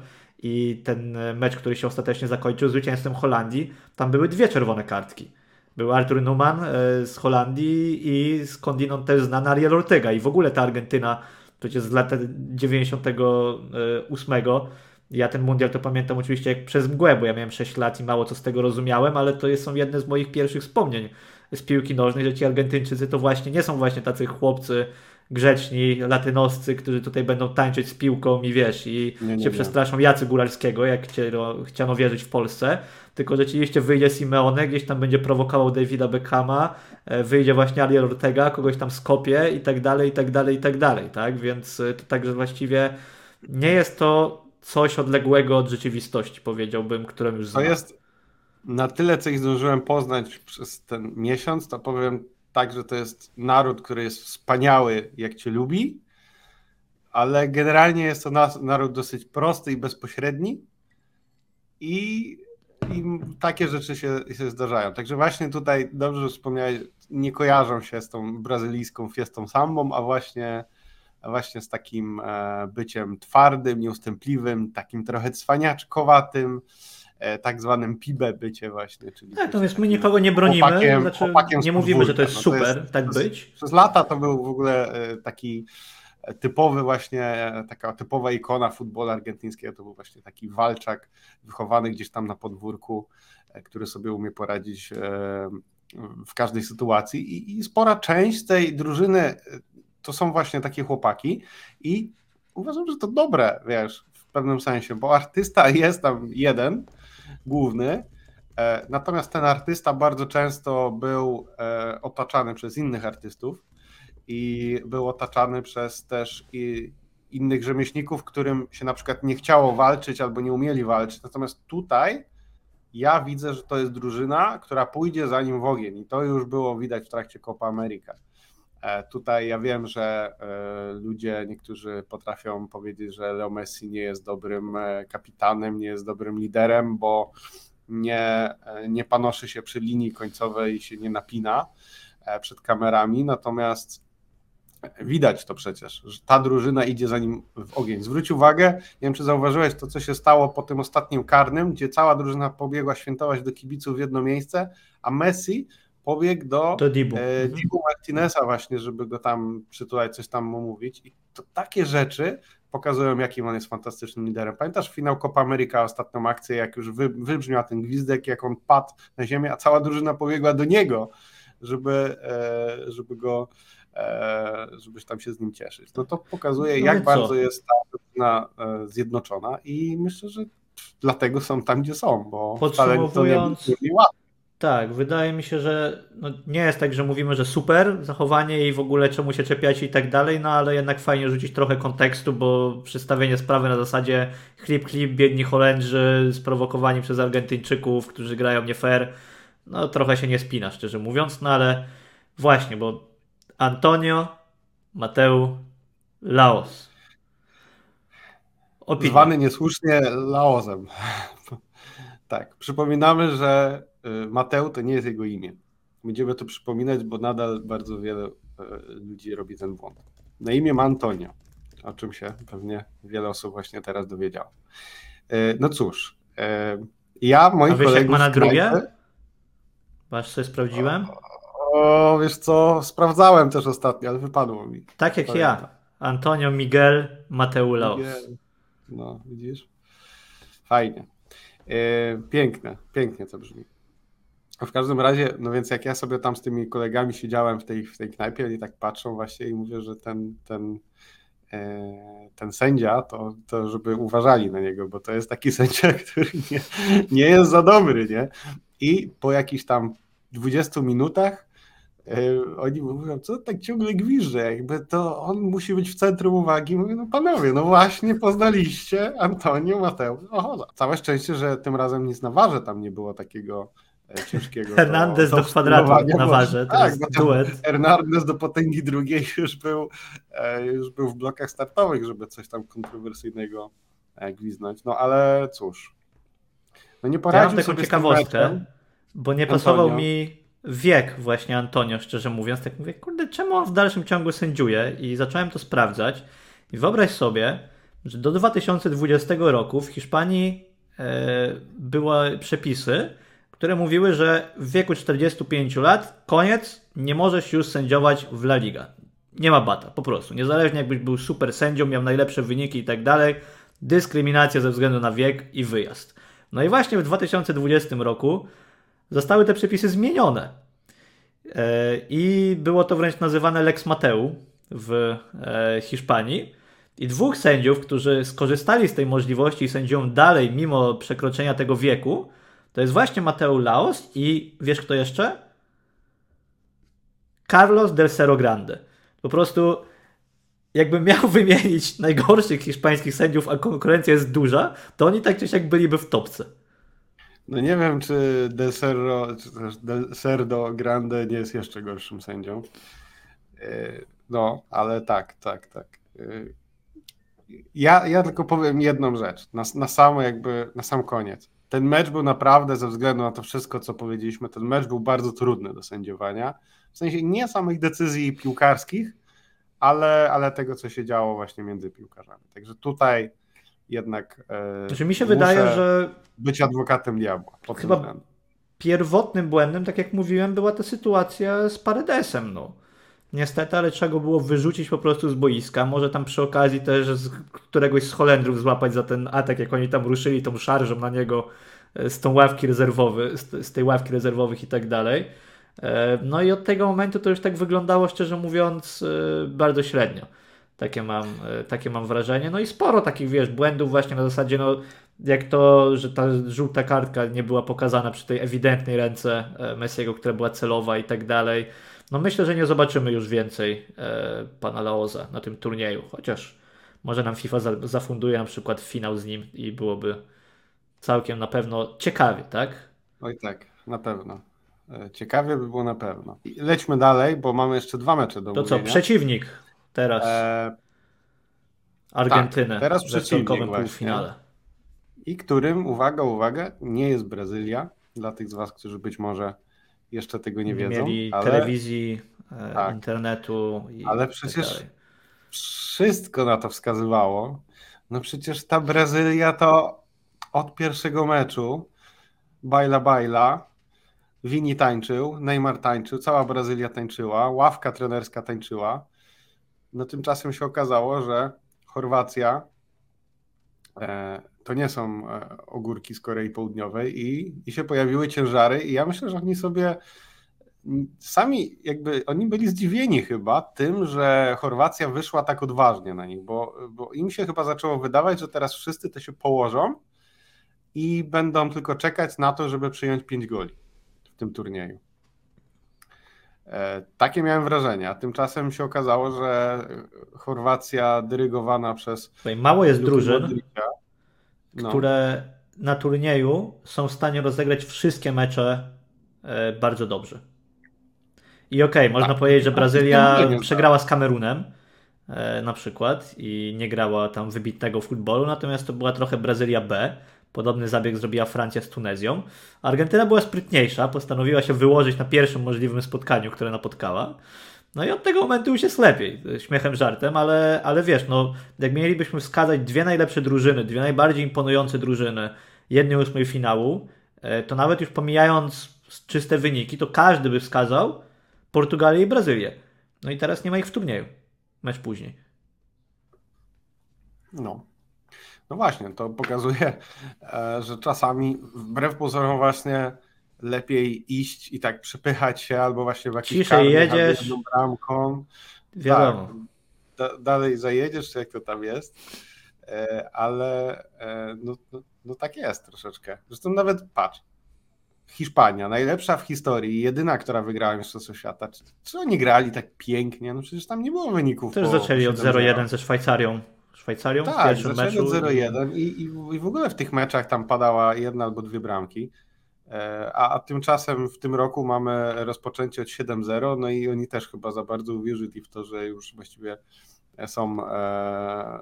i ten mecz, który się ostatecznie zakończył zwycięstwem Holandii, tam były dwie czerwone kartki. Był Artur Numan e, z Holandii i skądinąd też znany Ariel Ortega i w ogóle ta Argentyna przecież z lat 98 ja ten mundial to pamiętam oczywiście jak przez mgłę, bo ja miałem 6 lat i mało co z tego rozumiałem, ale to są jedne z moich pierwszych wspomnień z piłki nożnej, że ci Argentyńczycy to właśnie nie są właśnie tacy chłopcy grzeczni latynoscy, którzy tutaj będą tańczyć z piłką i wiesz, i nie, nie, się nie. przestraszą Jacy Góralskiego, jak chciano, chciano wierzyć w Polsce, tylko rzeczywiście wyjdzie Simeone, gdzieś tam będzie prowokował Davida Beckhama, e, wyjdzie właśnie Ariel Ortega, kogoś tam skopie i tak dalej, i tak dalej, i tak dalej, tak? Więc e, to także właściwie nie jest to coś odległego od rzeczywistości, powiedziałbym, którą już znam. To jest na tyle, co ich zdążyłem poznać przez ten miesiąc, to powiem tak, że to jest naród, który jest wspaniały, jak cię lubi, ale generalnie jest to naród dosyć prosty i bezpośredni i, i takie rzeczy się, się zdarzają. Także właśnie tutaj dobrze, wspomniałeś, nie kojarzą się z tą brazylijską fiestą sambą, a właśnie, a właśnie z takim e, byciem twardym, nieustępliwym, takim trochę cwaniaczkowatym, tak zwanym PIBE bycie właśnie. Czyli tak, natomiast my nikogo nie bronimy, chłopakiem, znaczy, chłopakiem nie mówimy, że to jest no, super, to jest, tak przez, być. Przez lata to był w ogóle e, taki typowy właśnie, taka typowa ikona futbolu argentyńskiego, to był właśnie taki walczak wychowany gdzieś tam na podwórku, e, który sobie umie poradzić w każdej sytuacji i, i spora część tej drużyny to są właśnie takie chłopaki i uważam, że to dobre, wiesz, w pewnym sensie, bo artysta jest tam jeden, główny. E, natomiast ten artysta bardzo często był e, otaczany przez innych artystów i był otaczany przez też innych rzemieślników, którym się na przykład nie chciało walczyć albo nie umieli walczyć. Natomiast tutaj ja widzę, że to jest drużyna, która pójdzie za nim w ogień i to już było widać w trakcie Copa America. E, tutaj ja wiem, że ludzie, niektórzy potrafią powiedzieć, że Leo Messi nie jest dobrym kapitanem, nie jest dobrym liderem, bo nie, nie panoszy się przy linii końcowej i się nie napina e, przed kamerami, natomiast widać to przecież, że ta drużyna idzie za nim w ogień. Zwróć uwagę, nie wiem czy zauważyłeś to, co się stało po tym ostatnim karnym, gdzie cała drużyna pobiegła świętować do kibiców w jedno miejsce, a Messi pobiegł do, do Dibu. E, Dibu Martineza właśnie, żeby go tam przytulać, coś tam mu mówić i to takie rzeczy pokazują, jakim on jest fantastycznym liderem. Pamiętasz finał Copa America, ostatnią akcję, jak już wy, wybrzmiał ten gwizdek, jak on padł na ziemię, a cała drużyna pobiegła do niego, żeby, e, żeby go e, żebyś tam się z nim cieszyć. No to pokazuje, no jak bardzo jest ta drużyna e, zjednoczona i myślę, że dlatego są tam, gdzie są, bo wcale to nie, nie łatwo. Tak, wydaje mi się, że no nie jest tak, że mówimy, że super zachowanie i w ogóle czemu się czepiać i tak dalej, no ale jednak fajnie rzucić trochę kontekstu, bo przedstawienie sprawy na zasadzie chlip, chlip, biedni Holendrzy sprowokowani przez Argentyńczyków, którzy grają nie fair, no trochę się nie spina, szczerze mówiąc, no ale właśnie, bo Antonio, Mateu, Laos. Opinia. Zwany niesłusznie Laosem. tak, przypominamy, że Mateu to nie jest jego imię. Będziemy to przypominać, bo nadal bardzo wiele y, ludzi robi ten błąd. Na imię ma Antonio, o czym się pewnie wiele osób właśnie teraz dowiedziało. Y, no cóż, ja moich A wiesz, jak ma na drugie? Wasz coś sprawdziłem? O, wiesz co, sprawdzałem też ostatnio, ale wypadło mi. Tak jak Pamiętam. ja. Antonio Miguel Mateu Laos. No, widzisz? Fajnie. Piękne, pięknie to brzmi. W każdym razie, no więc jak ja sobie tam z tymi kolegami siedziałem w tej, w tej knajpie, oni tak patrzą właśnie i mówię, że ten, ten, e, ten sędzia, to, to żeby uważali na niego, bo to jest taki sędzia, który nie, nie jest za dobry, nie? I po jakichś tam 20 minutach e, oni mówią, co tak ciągle gwizdże, jakby to on musi być w centrum uwagi. Mówię, no panowie, no właśnie poznaliście Antonio Mateusz. Oho, całe szczęście, że tym razem nic na warze tam nie było takiego ciężkiego. Hernandez do, do kwadratu na warze, to tak, jest duet. Hernandez do potęgi drugiej już był, e, już był w blokach startowych, żeby coś tam kontrowersyjnego e, gwiznąć. No ale cóż. No nie poradził ja mam taką ciekawostkę, bo nie pasował Antonio. mi wiek właśnie Antonio, szczerze mówiąc. Tak mówię, kurde, czemu on w dalszym ciągu sędziuje? I zacząłem to sprawdzać. I wyobraź sobie, że do 2020 roku w Hiszpanii e, były przepisy, które mówiły, że w wieku 45 lat, koniec, nie możesz już sędziować w La Liga. Nie ma bata, po prostu. Niezależnie jakbyś był super sędzią, miał najlepsze wyniki i tak dalej, dyskryminacja ze względu na wiek i wyjazd. No i właśnie w 2020 roku zostały te przepisy zmienione. E, I było to wręcz nazywane Lex Mateu w e, Hiszpanii. I dwóch sędziów, którzy skorzystali z tej możliwości i sędzią dalej, mimo przekroczenia tego wieku, to jest właśnie Mateo Laos i wiesz kto jeszcze? Carlos del Cerro Grande. Po prostu jakbym miał wymienić najgorszych hiszpańskich sędziów, a konkurencja jest duża, to oni tak czy siak byliby w topce. No nie wiem, czy Del Cerro, Del Cerdo Grande nie jest jeszcze gorszym sędzią. E, no, ale tak, tak, tak. E, ja, ja tylko powiem jedną rzecz, na, na, samo jakby, na sam koniec ten mecz był naprawdę, ze względu na to wszystko, co powiedzieliśmy, ten mecz był bardzo trudny do sędziowania. W sensie nie samych decyzji piłkarskich, ale, ale tego, co się działo właśnie między piłkarzami. Także tutaj jednak. E, znaczy mi się wydaje, że. Być adwokatem diabła. Chyba pierwotnym błędem, tak jak mówiłem, była ta sytuacja z Paredesem. No. Niestety, ale trzeba go było wyrzucić po prostu z boiska. Może tam przy okazji też z któregoś z Holendrów złapać za ten atak, jak oni tam ruszyli tą szarżą na niego e, z tą ławki rezerwowy, z tej ławki rezerwowych i tak dalej. E, no i od tego momentu to już tak wyglądało, szczerze mówiąc, e, bardzo średnio. Takie mam, takie mam wrażenie. No i sporo takich, wiesz, błędów właśnie na zasadzie, no jak to, że ta żółta kartka nie była pokazana przy tej ewidentnej ręce Messiego, która była celowa i tak dalej. No myślę, że nie zobaczymy już więcej e, pana Laoza na tym turnieju, chociaż może nam FIFA za, zafunduje na przykład finał z nim i byłoby całkiem na pewno ciekawie, tak? Oj tak, na pewno. E, ciekawie by było na pewno. lećmy dalej, bo mamy jeszcze dwa mecze do To co, przeciwnik teraz? E... Argentynę tak, teraz w półfinale. I którym, uwaga, uwaga, nie jest Brazylia. Dla tych z Was, którzy być może jeszcze tego nie wiedzą. Mieli ale... telewizji, e, tak. internetu. I ale tak przecież tak wszystko na to wskazywało. No przecież ta Brazylia to od pierwszego meczu bajla bajla, Wini tańczył, Neymar tańczył, cała Brazylia tańczyła, ławka trenerska tańczyła. No tymczasem się okazało, że Chorwacja e, to nie są e, ogórki z Korei Południowej i, i się pojawiły ciężary i ja myślę, że oni sobie sami jakby, oni byli zdziwieni chyba tym, że Chorwacja wyszła tak odważnie na nich, bo, bo im się chyba zaczęło wydawać, że teraz wszyscy to się położą i będą tylko czekać na to, żeby przyjąć pięć goli w tym turnieju. E, takie miałem wrażenie, a tymczasem się okazało, że Chorwacja dyrygowana przez. Mało jest drużyn, no. które na turnieju są w stanie rozegrać wszystkie mecze e, bardzo dobrze. I okej, okay, można tak. powiedzieć, że Brazylia przegrała z Kamerunem e, na przykład i nie grała tam wybitnego futbolu, natomiast to była trochę Brazylia B. Podobny zabieg zrobiła Francja z Tunezją. Argentyna była sprytniejsza, postanowiła się wyłożyć na pierwszym możliwym spotkaniu, które napotkała. No i od tego momentu już jest lepiej, śmiechem, żartem, ale, ale wiesz, no, jak mielibyśmy wskazać dwie najlepsze drużyny, dwie najbardziej imponujące drużyny jednej ósmej finału, e, to nawet już pomijając czyste wyniki, to każdy by wskazał Portugalię i Brazylię. No i teraz nie ma ich w turnieju. Mecz później. No. No właśnie, to pokazuje, e, że czasami wbrew pozorom właśnie lepiej iść i tak przepychać się albo właśnie w jakiś Ciszej jedziesz. jedną bramką. Wiadomo. Tak, da, dalej zajedziesz, jak to tam jest. E, ale e, no, no, no tak jest troszeczkę. Zresztą nawet patrz, Hiszpania, najlepsza w historii, jedyna, która wygrała Mistrzostwo Świata. Czy, czy oni grali tak pięknie? No przecież tam nie było wyników. Też zaczęli od 0-1 ze Szwajcarią. Szwajcarią tak, w pierwszym zaczęli meczu. od 0-1 i, i, i w ogóle w tych meczach tam padała jedna albo dwie bramki. E, a, a tymczasem w tym roku mamy rozpoczęcie od 7-0, no i oni też chyba za bardzo uwierzyli w to, że już właściwie są e,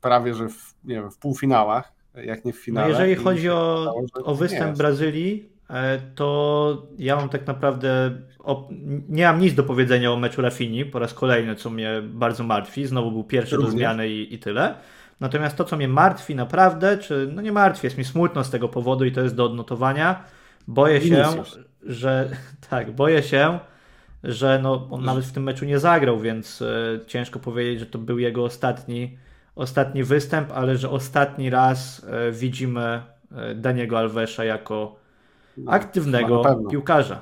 prawie, że w, nie wiem, w półfinałach, jak nie w No finale. jeżeli I chodzi o, o występ. Brazylii, e, to ja mam tak naprawdę o, nie mam nic do powiedzenia o meczu Rafini po raz kolejny, co mnie bardzo martwi. Znowu był pierwszy do Również. zmiany i, i tyle. Natomiast to, co mnie martwi naprawdę, czy no nie martwi, jest mi smutno z tego powodu i to jest do odnotowania. Boję się, że tak, boję się, że no, on nawet w tym meczu nie zagrał, więc e, ciężko powiedzieć, że to był jego ostatni, ostatni występ, ale że ostatni raz e, widzimy e, Daniego Alvesa jako No, aktywnego piłkarza.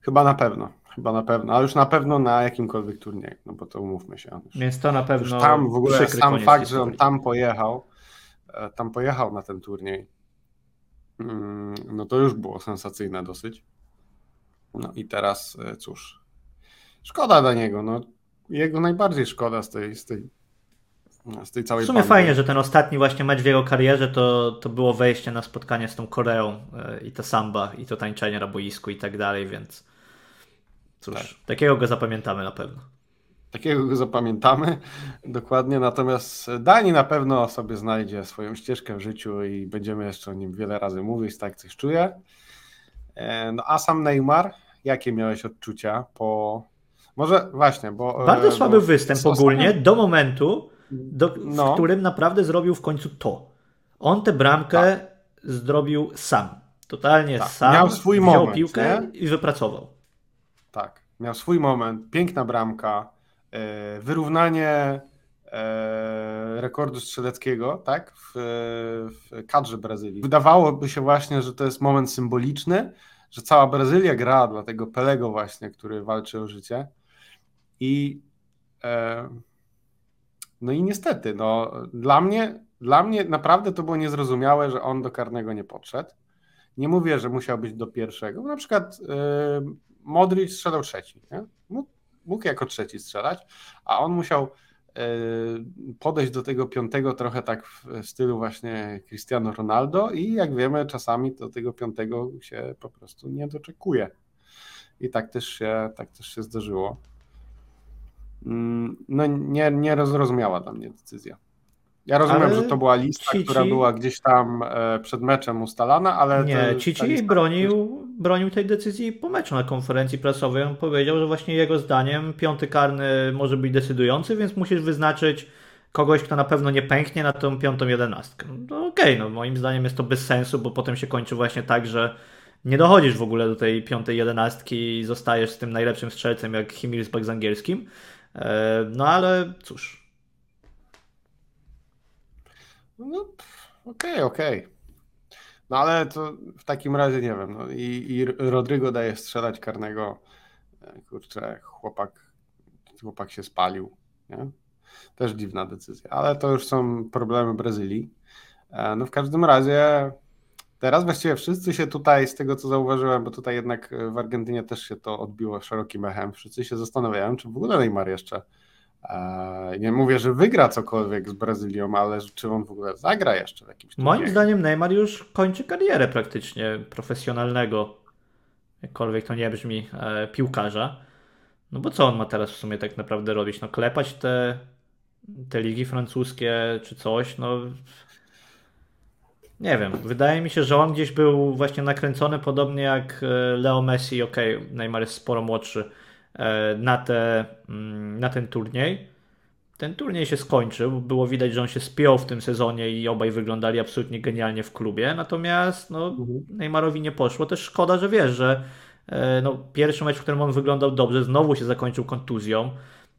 Chyba na pewno, chyba na pewno, ale już na pewno na jakimkolwiek turnieju, no bo to umówmy się. Już, Więc to na pewno tam w ogóle sam fakt, że on tam pojechał, e, tam pojechał na ten turniej, mm, no to już było sensacyjne dosyć. No i teraz e, cóż, szkoda dla niego, no jego najbardziej szkoda z tej, z tej, z tej całej W sumie bandy. fajnie, że ten ostatni właśnie mecz w jego karierze to, to było wejście na spotkanie z tą Koreą e, i to samba, i to tańczenie na boisku i tak dalej, więc cóż, Tak. takiego go zapamiętamy na pewno. Takiego go zapamiętamy dokładnie, natomiast Dani na pewno sobie znajdzie swoją ścieżkę w życiu i będziemy jeszcze o nim wiele razy mówić, tak coś czuję. E, No a sam Neymar, jakie miałeś odczucia po... Może właśnie, bo... e, Bardzo słaby bo występ ogólnie do momentu, do, No. w którym naprawdę zrobił w końcu to. On tę bramkę zrobił sam. Totalnie Tak, sam. miał swój wziął moment, piłkę nie? i wypracował. Tak, miał swój moment, piękna bramka, e, wyrównanie e, rekordu strzeleckiego, tak, w, w kadrze Brazylii. Wydawałoby się właśnie, że to jest moment symboliczny, że cała Brazylia gra dla tego Pelego właśnie, który walczy o życie i e, no i niestety, no dla mnie, dla mnie naprawdę to było niezrozumiałe, że on do karnego nie podszedł. Nie mówię, że musiał być do pierwszego, na przykład e, Modric strzelał trzeci. Nie? Mógł, mógł jako trzeci strzelać, a on musiał e, podejść do tego piątego trochę tak w stylu właśnie Cristiano Ronaldo i jak wiemy czasami do tego piątego się po prostu nie doczekuje. I tak też się, tak też się zdarzyło. Mm, No nie, nie rozrozumiała dla mnie decyzja. Ja rozumiem, Ale że to była lista, Cici- która była gdzieś tam e, przed meczem ustalana, ale... Nie, Cici lista- bronił, bronił tej decyzji po meczu na konferencji prasowej. On powiedział, że właśnie jego zdaniem piąty karny może być decydujący, więc musisz wyznaczyć kogoś, kto na pewno nie pęknie na tą piątą jedenastkę. No okej, no moim zdaniem jest to bez sensu, bo potem się kończy właśnie tak, że nie dochodzisz w ogóle do tej piątej jedenastki i zostajesz z tym najlepszym strzelcem jak Himilsbach z angielskim. E, No ale cóż, No, okej, okej. No ale to w takim razie nie wiem. No, i, I Rodrygo daje strzelać karnego. E, Kurczę, chłopak, chłopak się spalił. Nie? Też dziwna decyzja, ale to już są problemy Brazylii. E, No w każdym razie teraz właściwie wszyscy się tutaj, z tego co zauważyłem, bo tutaj jednak w Argentynie też się to odbiło szerokim echem, wszyscy się zastanawiają, czy w ogóle Neymar jeszcze nie mówię, że wygra cokolwiek z Brazylią, ale czy on w ogóle zagra jeszcze w jakimś Moim turnieju? zdaniem Neymar już kończy karierę praktycznie profesjonalnego, jakkolwiek to nie brzmi, e, piłkarza. No bo co on ma teraz w sumie tak naprawdę robić? No klepać te, te ligi francuskie czy coś? No nie wiem. Wydaje mi się, że on gdzieś był właśnie nakręcony podobnie jak e, Leo Messi. Okej, Neymar jest sporo młodszy na, te, mm, na ten turniej. Ten turniej się skończył. Było widać, że on się spiął w tym sezonie i obaj wyglądali absolutnie genialnie w klubie. Natomiast no, Mhm. Neymarowi nie poszło. Też szkoda, że wiesz, że E, no, pierwszy mecz, w którym on wyglądał dobrze, znowu się zakończył kontuzją.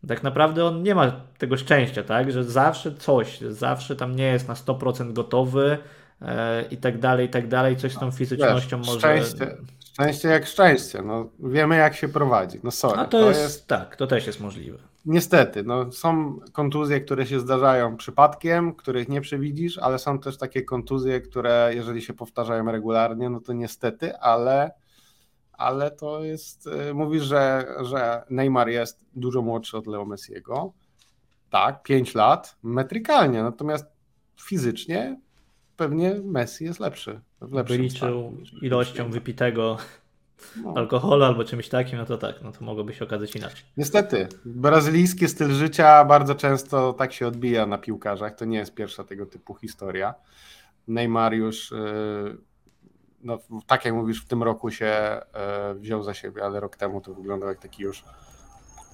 Tak naprawdę on nie ma tego szczęścia, tak? Że zawsze coś, zawsze tam nie jest na 100% gotowy e, i tak dalej, i tak dalej. Coś z tą fizycznością Wiesz, może. Szczęście, szczęście jak szczęście. No, wiemy, jak się prowadzi. No sorry. A to, jest, tak, to też jest możliwe. Niestety, no, są kontuzje, które się zdarzają przypadkiem, których nie przewidzisz, ale są też takie kontuzje, które jeżeli się powtarzają regularnie, no to niestety, ale, ale to jest, y, mówisz, że, że Neymar jest dużo młodszy od Leo Messiego, tak, 5 lat, metrykalnie, natomiast fizycznie pewnie Messi jest lepszy. Wyliczył ilością wypitego No. alkoholu albo czymś takim, no to tak, no to mogłoby się okazać inaczej. Niestety, brazylijski styl życia bardzo często tak się odbija na piłkarzach. To nie jest pierwsza tego typu historia. Neymar już, yy, no, tak jak mówisz, w tym roku się yy, wziął za siebie, ale rok temu to wyglądał jak taki już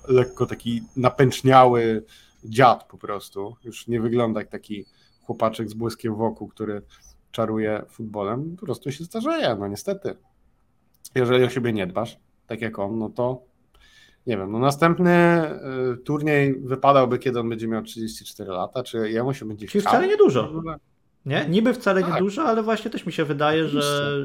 lekko taki napęczniały dziad po prostu. Już nie wygląda jak taki chłopaczek z błyskiem wokół, który czaruje futbolem. Po prostu się starzeje, no niestety. Jeżeli o siebie nie dbasz, tak jak on, no to nie wiem, no następny y, turniej wypadałby, kiedy on będzie miał 34 lata, czy jemu się będzie Czyli chciał? wcale niedużo. W ogóle? Nie? Niby wcale nie Tak. dużo, ale właśnie też mi się wydaje, że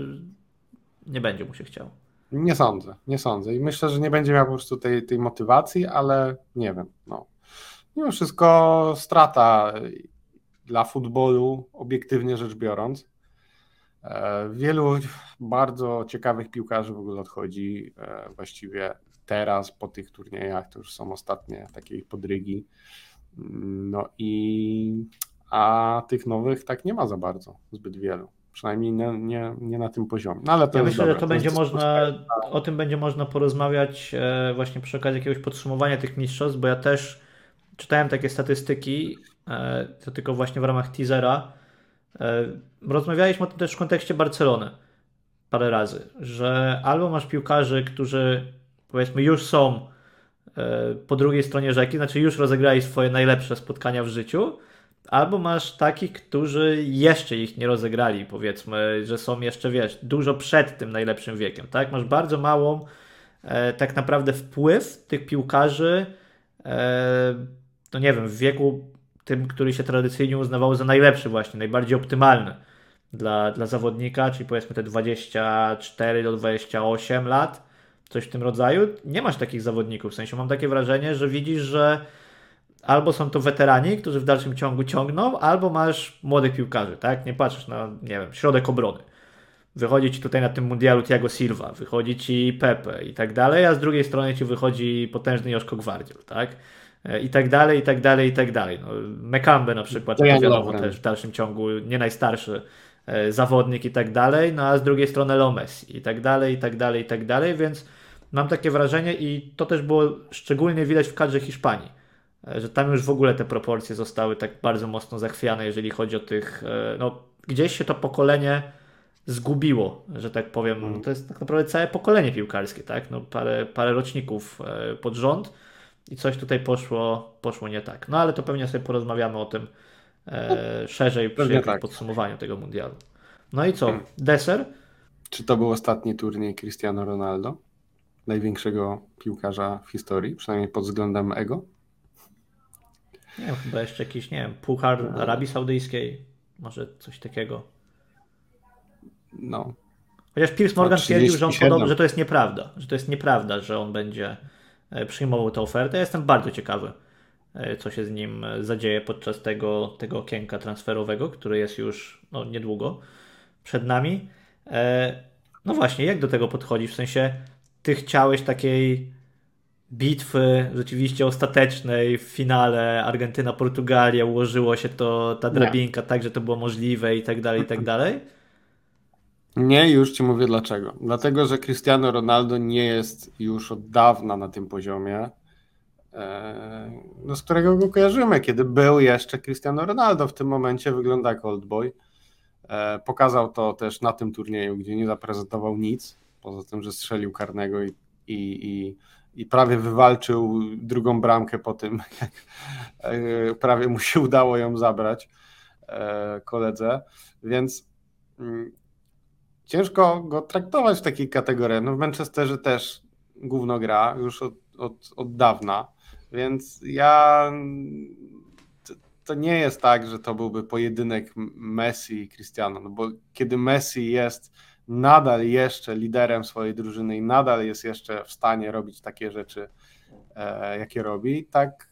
nie będzie mu się chciał. Nie sądzę, nie sądzę. I myślę, że nie będzie miał po prostu tej, tej motywacji, ale nie wiem. No. Mimo wszystko strata dla futbolu, obiektywnie rzecz biorąc. E, Wielu bardzo ciekawych piłkarzy w ogóle odchodzi e, właściwie teraz po tych turniejach. To już są ostatnie takie ich podrygi. Mm, No i a tych nowych tak nie ma za bardzo, zbyt wielu. Przynajmniej nie, nie, nie na tym poziomie. No ale to Ja myślę, dobre. że to jest będzie można, o tym będzie można porozmawiać e, właśnie przy okazji jakiegoś podsumowania tych mistrzostw, bo ja też czytałem takie statystyki, to tylko właśnie w ramach teasera. E, Rozmawialiśmy o tym też w kontekście Barcelony parę razy, że albo masz piłkarzy, którzy powiedzmy już są e, po drugiej stronie rzeki, znaczy już rozegrali swoje najlepsze spotkania w życiu, albo masz takich, którzy jeszcze ich nie rozegrali, powiedzmy, że są jeszcze, wiesz, dużo przed tym najlepszym wiekiem, tak? Masz bardzo małą e, tak naprawdę wpływ tych piłkarzy, e, no nie wiem, w wieku tym, który się tradycyjnie uznawał za najlepszy właśnie, najbardziej optymalny dla, dla zawodnika, czyli powiedzmy te 24 do 28 lat, coś w tym rodzaju. Nie masz takich zawodników, w sensie mam takie wrażenie, że widzisz, że albo są to weterani, którzy w dalszym ciągu ciągną, albo masz młodych piłkarzy, tak? Nie patrzysz na, nie wiem, środek obrony. Wychodzi ci tutaj na tym mundialu Thiago Silva, wychodzi ci Pepe i tak dalej, a z drugiej strony ci wychodzi potężny Joszko Gwardziel, tak? E, I tak dalej, i tak dalej, i tak dalej. No, Mekambe na przykład, To ja wiadomo, też w dalszym ciągu nie najstarszy e, zawodnik i tak dalej, no a z drugiej strony Leo Messi i tak dalej, i tak dalej, i tak dalej, więc mam takie wrażenie i to też było szczególnie widać w kadrze Hiszpanii, e, że tam już w ogóle te proporcje zostały tak bardzo mocno zachwiane, jeżeli chodzi o tych, no gdzieś się to pokolenie zgubiło, że tak powiem. Mhm. To jest tak naprawdę całe pokolenie piłkarskie, tak? No, parę, parę roczników pod rząd i coś tutaj poszło, poszło nie tak. No ale to pewnie sobie porozmawiamy o tym e, szerzej przy jakimś tak. podsumowaniu tego mundialu. No i co? Hmm. Deser? Czy to był ostatni turniej Cristiano Ronaldo? Największego piłkarza w historii, przynajmniej pod względem ego? Nie wiem, chyba jeszcze jakiś, nie wiem, Puchar Arabii Saudyjskiej, może coś takiego. No. Chociaż Piers Morgan twierdził, że, on 37. podobno, że to jest nieprawda, że to jest nieprawda, że on będzie przyjmował tę ofertę. Ja jestem bardzo ciekawy, e, co się z nim e, zadzieje podczas tego, tego okienka transferowego, który jest już no, niedługo przed nami. E, No właśnie, jak do tego podchodzisz? W sensie, ty chciałeś takiej bitwy rzeczywiście ostatecznej w finale Argentyna-Portugalia, ułożyło się to, ta Nie. drabinka tak, że to było możliwe i tak dalej, i tak dalej. Nie, już ci mówię dlaczego. Dlatego, że Cristiano Ronaldo nie jest już od dawna na tym poziomie, e, no, z którego go kojarzymy. Kiedy był jeszcze Cristiano Ronaldo, w tym momencie wygląda jak old boy. E, Pokazał to też na tym turnieju, gdzie nie zaprezentował nic, poza tym, że strzelił karnego i, i, i, i prawie wywalczył drugą bramkę po tym, jak e, prawie mu się udało ją zabrać koledze. Więc mm, ciężko go traktować w takiej kategorii. No w Manchesterze też gówno gra już od, od, od dawna, więc ja to nie jest tak, że to byłby pojedynek Messi i Cristiano, no bo kiedy Messi jest nadal jeszcze liderem swojej drużyny i nadal jest jeszcze w stanie robić takie rzeczy, e, jakie robi, tak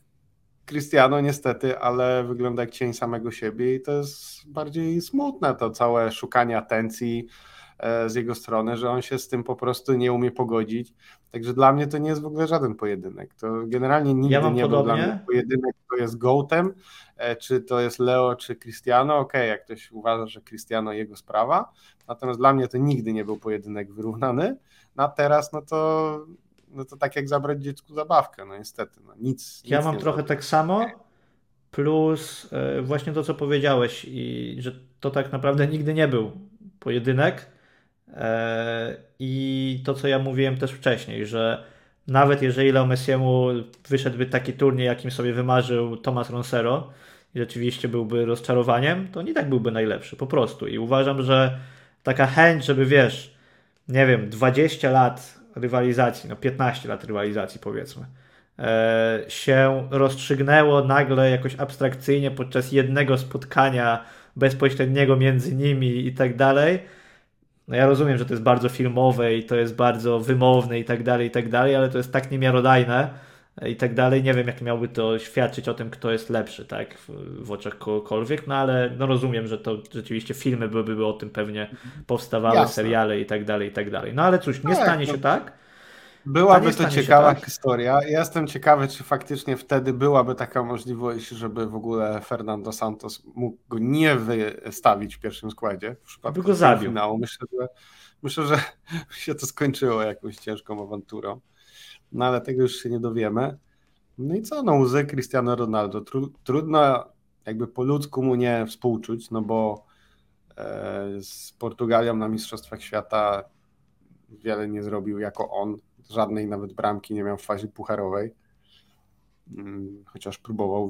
Cristiano niestety, ale wygląda jak cień samego siebie i to jest bardziej smutne to całe szukanie atencji z jego strony, że on się z tym po prostu nie umie pogodzić. Także dla mnie to nie jest w ogóle żaden pojedynek. To generalnie nigdy ja nie był dla mnie pojedynek, to jest gołtem, e, czy to jest Leo, czy Cristiano. Okej, okay, jak ktoś uważa, że Cristiano jego sprawa, natomiast dla mnie to nigdy nie był pojedynek wyrównany. No a teraz, no to no to tak jak zabrać dziecku zabawkę, no niestety, no nic. Ja nic mam trochę tak samo, plus e, właśnie to, co powiedziałeś i że to tak naprawdę nigdy nie był pojedynek e, i to, co ja mówiłem też wcześniej, że nawet jeżeli Leo Messiemu wyszedłby taki turniej, jakim sobie wymarzył Tomas Ronsero i rzeczywiście byłby rozczarowaniem, to nie tak byłby najlepszy, po prostu. I uważam, że taka chęć, żeby wiesz, nie wiem, 20 lat rywalizacji, no 15 lat rywalizacji powiedzmy, e, się rozstrzygnęło nagle jakoś abstrakcyjnie podczas jednego spotkania bezpośredniego między nimi i tak dalej. No ja rozumiem, że to jest bardzo filmowe i to jest bardzo wymowne i tak dalej, i tak dalej, ale to jest tak niemiarodajne i tak dalej. Nie wiem, jak miałby to świadczyć o tym, kto jest lepszy, tak, w, w oczach kogokolwiek, no ale no rozumiem, że to rzeczywiście filmy byłyby by o tym pewnie powstawały, Jasne. seriale i tak dalej, i tak dalej. No ale cóż, nie tak, stanie no. się tak. Byłaby to ciekawa tak. historia. Ja jestem ciekawy, czy faktycznie wtedy byłaby taka możliwość, żeby w ogóle Fernando Santos mógł go nie wystawić w pierwszym składzie. W przypadku go zabił. Finału. Myślę, że, myślę, że się to skończyło jakąś ciężką awanturą no ale tego już się nie dowiemy. No i co, no łzy Cristiano Ronaldo. Tru, trudno jakby po ludzku mu nie współczuć, no bo e, z Portugalią na Mistrzostwach Świata wiele nie zrobił jako on. Żadnej nawet bramki nie miał w fazie pucharowej. Mm, chociaż próbował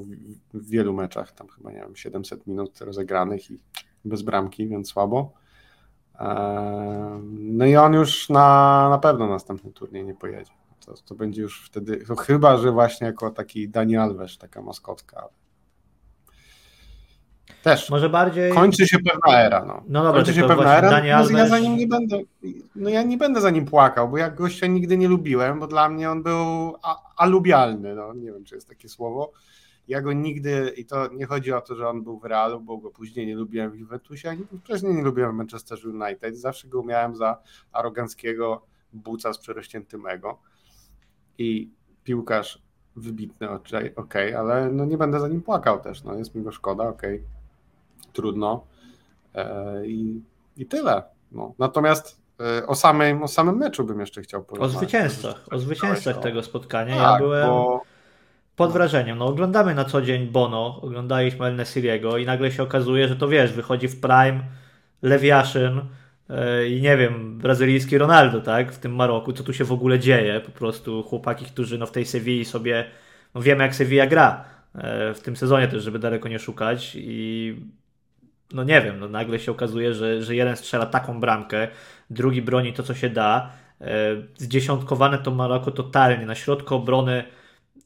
w, wielu meczach, tam chyba nie wiem, 700 minut rozegranych i bez bramki, więc słabo. E, no i on już na, na pewno następny turniej nie pojedzie. To, to będzie już wtedy, to chyba, że właśnie jako taki Daniel Alves, taka maskotka. Też. Może bardziej. Kończy się pewna era. No, no dobra, Kończy się pewna era. Daniel no, Ja za nim nie będę. No ja nie będę za nim płakał, bo ja gościa nigdy nie lubiłem, bo dla mnie on był alubialny. No, nie wiem, czy jest takie słowo. Ja go nigdy, i to nie chodzi o to, że on był w Realu, bo go później nie lubiłem w Juventusie, ani wcześniej nie lubiłem w Manchester United. Zawsze go miałem za aroganckiego buca z przerośniętym ego i piłkarz wybitny, okej, okay, ale no nie będę za nim płakał też, no jest mi go szkoda, okej, okay. Trudno e, i, i tyle. No. Natomiast e, o, samym, o samym meczu bym jeszcze chciał powiedzieć. O zwycięzcach, o zwycięzcach tego spotkania. Tak, ja byłem bo... pod wrażeniem. No oglądamy na co dzień Bono, oglądaliśmy El Nesiriego i nagle się okazuje, że to wiesz, wychodzi w prime Lewiaszyn, i nie wiem, brazylijski Ronaldo, tak, w tym Maroku, co tu się w ogóle dzieje, po prostu chłopaki, którzy no w tej Sewilli sobie, no wiemy jak Sevilla gra e, w tym sezonie też, żeby daleko nie szukać i no nie wiem, no nagle się okazuje, że, że jeden strzela taką bramkę, drugi broni to, co się da, e, zdziesiątkowane to Maroko totalnie, na środku obrony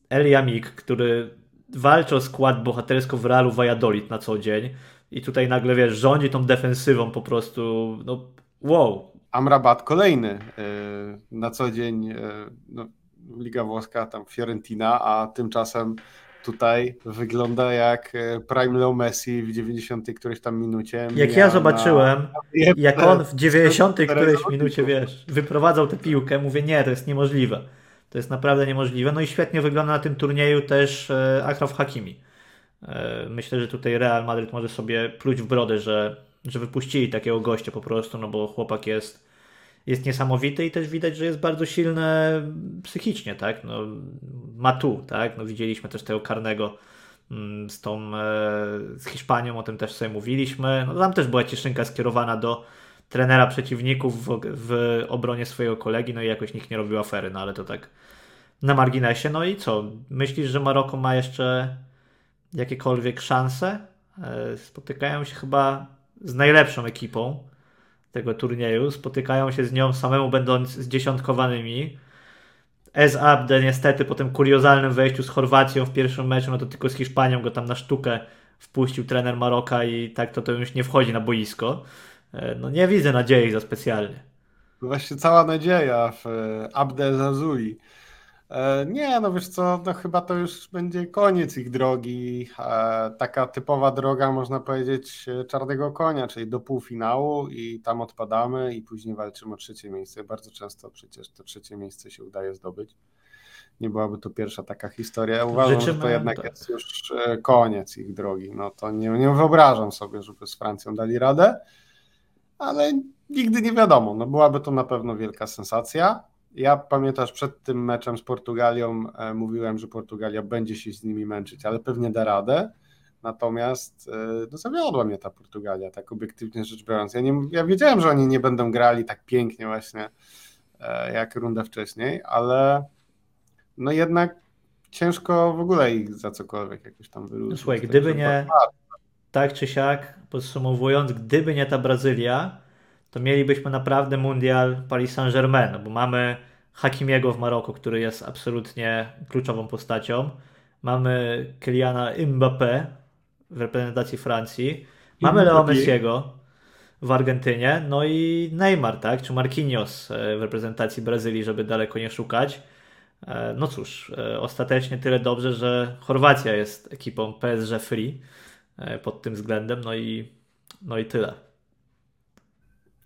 Eliamik, który walczy o skład bohatersko w Realu Valladolid na co dzień, i tutaj nagle, wiesz, rządzi tą defensywą po prostu, no wow. Amrabat kolejny e, na co dzień e, no, Liga Włoska, tam Fiorentina, a tymczasem tutaj wygląda jak e, Prime Leo Messi w 90 którejś tam minucie. Jak ja zobaczyłem, na... jak on w 90 którejś minucie, wiesz, wyprowadzał tę piłkę, mówię, nie, to jest niemożliwe. To jest naprawdę niemożliwe. No i świetnie wygląda na tym turnieju też Akraf Hakimi. E, myślę, że tutaj Real Madrid może sobie pluć w brodę, że, że wypuścili takiego gościa po prostu, no bo chłopak jest, jest niesamowity i też widać, że jest bardzo silny psychicznie, tak? No, ma tu, tak? No, widzieliśmy też tego karnego mm, z tą e, z Hiszpanią, o tym też sobie mówiliśmy. No, tam też była cieszynka skierowana do trenera przeciwników w, w obronie swojego kolegi, no i jakoś nikt nie robił afery, no ale to tak na marginesie. No i co? Myślisz, że Maroko ma jeszcze jakiekolwiek szanse. E, spotykają się chyba z najlepszą ekipą tego turnieju. Spotykają się z nią samemu będąc zdziesiątkowanymi. S. Abde niestety po tym kuriozalnym wejściu z Chorwacją w pierwszym meczu, no to tylko z Hiszpanią go tam na sztukę wpuścił trener Maroka i tak to, to już nie wchodzi na boisko. E, no nie widzę nadziei za specjalnie. Właśnie cała nadzieja w Abde Zazuli. E, nie, no wiesz co, no chyba to już będzie koniec ich drogi. Taka typowa droga, można powiedzieć, czarnego konia, czyli do półfinału i tam odpadamy i później walczymy o trzecie miejsce. Bardzo często przecież to trzecie miejsce się udaje zdobyć. Nie byłaby to pierwsza taka historia. Uważam, Życzymy, że to jednak tak. jest już koniec ich drogi. No to nie, nie wyobrażam sobie, żeby z Francją dali radę ale nigdy nie wiadomo. No byłaby to na pewno wielka sensacja. Ja pamiętasz, przed tym meczem z Portugalią e, mówiłem, że Portugalia będzie się z nimi męczyć, ale pewnie da radę. Natomiast e, no, zawiodła mnie ta Portugalia, tak obiektywnie rzecz biorąc. Ja, nie, ja wiedziałem, że oni nie będą grali tak pięknie właśnie e, jak rundę wcześniej, ale no jednak ciężko w ogóle ich za cokolwiek jakoś tam wyróżnić. No, słuchaj, gdyby nie, tak czy siak, podsumowując, gdyby nie ta Brazylia, to mielibyśmy naprawdę mundial Paris Saint-Germain, no bo mamy Hakimiego w Maroku, który jest absolutnie kluczową postacią. Mamy Kyliana Mbappé w reprezentacji Francji. Mamy Leo Messiego w Argentynie, no i Neymar, tak, czy Marquinhos e, w reprezentacji Brazylii, żeby daleko nie szukać. E, no cóż, e, ostatecznie tyle dobrze, że Chorwacja jest ekipą PSG Free pod tym względem. No i, no i tyle.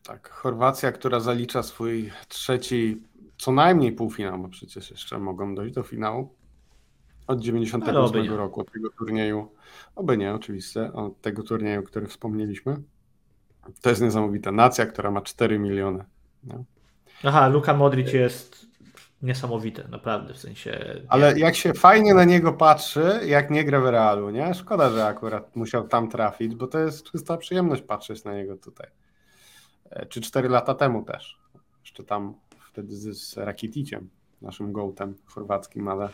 Tak, Chorwacja, która zalicza swój trzeci, co najmniej półfinał, bo przecież jeszcze mogą dojść do finału. Od 98 roku, od tego turnieju, oby nie oczywiście, od tego turnieju, który wspomnieliśmy. To jest niesamowita nacja, która ma 4 miliony. Aha, Luka Modric jest niesamowite, naprawdę, w sensie... Ale jak się fajnie na niego patrzy, jak nie gra w Realu, nie? Szkoda, że akurat musiał tam trafić, bo to jest czysta przyjemność patrzeć na niego tutaj. E, czy cztery lata temu też. Jeszcze tam wtedy z Rakiticiem, naszym gołtem chorwackim, ale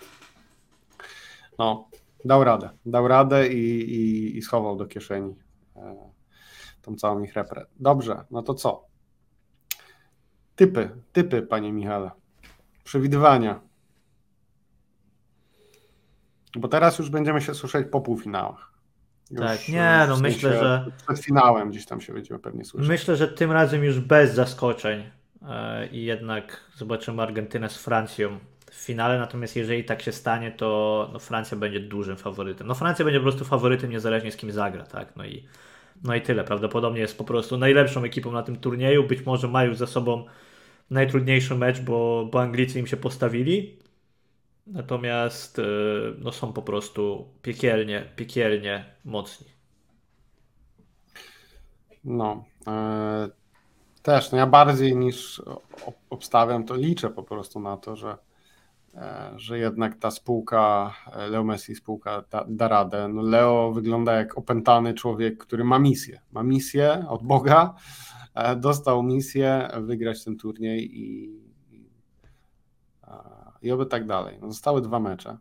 no, dał radę. Dał radę i, i, i schował do kieszeni e, tą całą ich reprę. Dobrze, no to co? Typy, typy, panie Michale przewidywania. Bo teraz już będziemy się słyszeć po półfinałach. Tak, nie, no myślę, że. Przed finałem gdzieś tam się będziemy pewnie słyszeć. Myślę, że tym razem już bez zaskoczeń e, i jednak zobaczymy Argentynę z Francją w finale. Natomiast jeżeli tak się stanie, to no, Francja będzie dużym faworytem. No, Francja będzie po prostu faworytem, niezależnie z kim zagra, tak? No i, no i tyle. Prawdopodobnie jest po prostu najlepszą ekipą na tym turnieju. Być może ma już za sobą najtrudniejszy mecz, bo, bo Anglicy im się postawili. Natomiast e, no, są po prostu piekielnie, piekielnie mocni. No. E, też, no ja bardziej niż obstawiam, to liczę po prostu na to, że, e, że jednak ta spółka, e, Leo Messi spółka da, da radę. No Leo wygląda jak opętany człowiek, który ma misję. Ma misję od Boga, E, dostał misję wygrać ten turniej i, i, i oby tak dalej. No, zostały dwa mecze.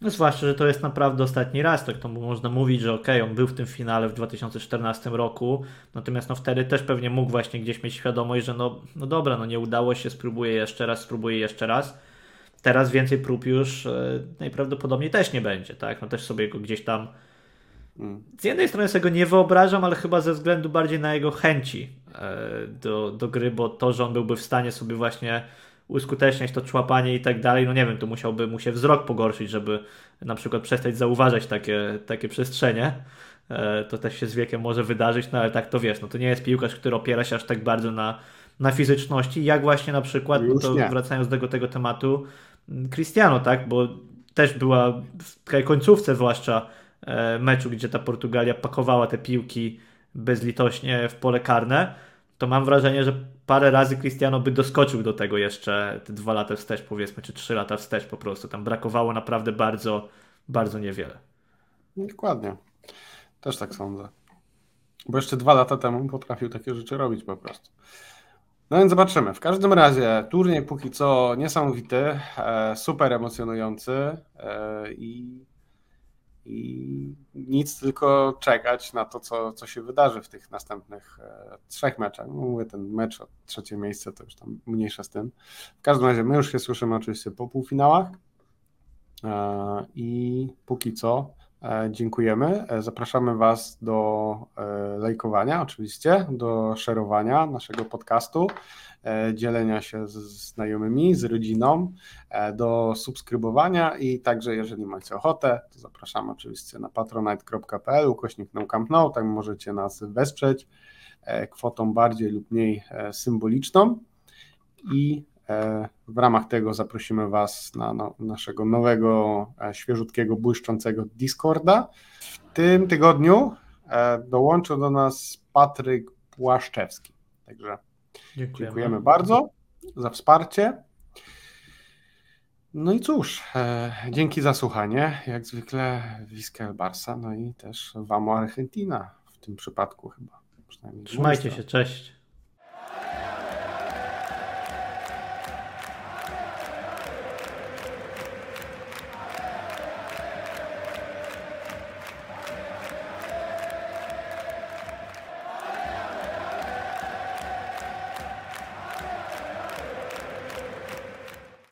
No zwłaszcza, że to jest naprawdę ostatni raz, tak to można mówić, że okej, okay, on był w tym finale w 2014 roku, natomiast no wtedy też pewnie mógł właśnie gdzieś mieć świadomość, że no, no dobra, no nie udało się, spróbuję jeszcze raz, spróbuję jeszcze raz. Teraz więcej prób już e, najprawdopodobniej też nie będzie, tak? No też sobie go gdzieś tam mm. z jednej strony sobie go nie wyobrażam, ale chyba ze względu bardziej na jego chęci E, do, do gry, bo to, że on byłby w stanie sobie właśnie uskuteczniać to człapanie i tak dalej, no nie wiem, to musiałby mu się wzrok pogorszyć, żeby na przykład przestać zauważać takie, takie przestrzenie. E, to też się z wiekiem może wydarzyć, no ale tak to wiesz, no to nie jest piłkarz, który opiera się aż tak bardzo na, na fizyczności, jak właśnie na przykład, no to wracając do tego, tego tematu, Cristiano, tak, bo też była w tej końcówce zwłaszcza e, meczu, gdzie ta Portugalia pakowała te piłki bezlitośnie w pole karne, to mam wrażenie, że parę razy Cristiano by doskoczył do tego jeszcze te dwa lata wstecz, powiedzmy, czy trzy lata wstecz po prostu. Tam brakowało naprawdę bardzo, bardzo niewiele. Dokładnie. Też tak sądzę. Bo jeszcze dwa lata temu potrafił takie rzeczy robić po prostu. No więc zobaczymy. W każdym razie turniej póki co niesamowity, e, super emocjonujący e, i i nic, tylko czekać na to, co, co się wydarzy w tych następnych e, trzech meczach. No, mówię, ten mecz o trzecie miejsce to już tam mniejsza z tym. W każdym razie my już się słyszymy oczywiście po półfinałach e, i póki co dziękujemy. E, zapraszamy Was do e, lajkowania oczywiście, do szerowania naszego podcastu. E, dzielenia się z znajomymi, z rodziną, e, do subskrybowania i także jeżeli macie ochotę, to zapraszam oczywiście na patronite.pl ukośnik no tam możecie nas wesprzeć e, kwotą bardziej lub mniej symboliczną i w ramach tego zaprosimy Was na no, naszego nowego, świeżutkiego, błyszczącego Discorda. W tym tygodniu dołączył do nas Patryk Płaszczewski. Także Dziękujemy. Dziękujemy bardzo za wsparcie. No i cóż, e, dzięki za słuchanie. Jak zwykle Wiskel Barsa, no i też Wamo Argentina w tym przypadku chyba. Trzymajcie się, cześć.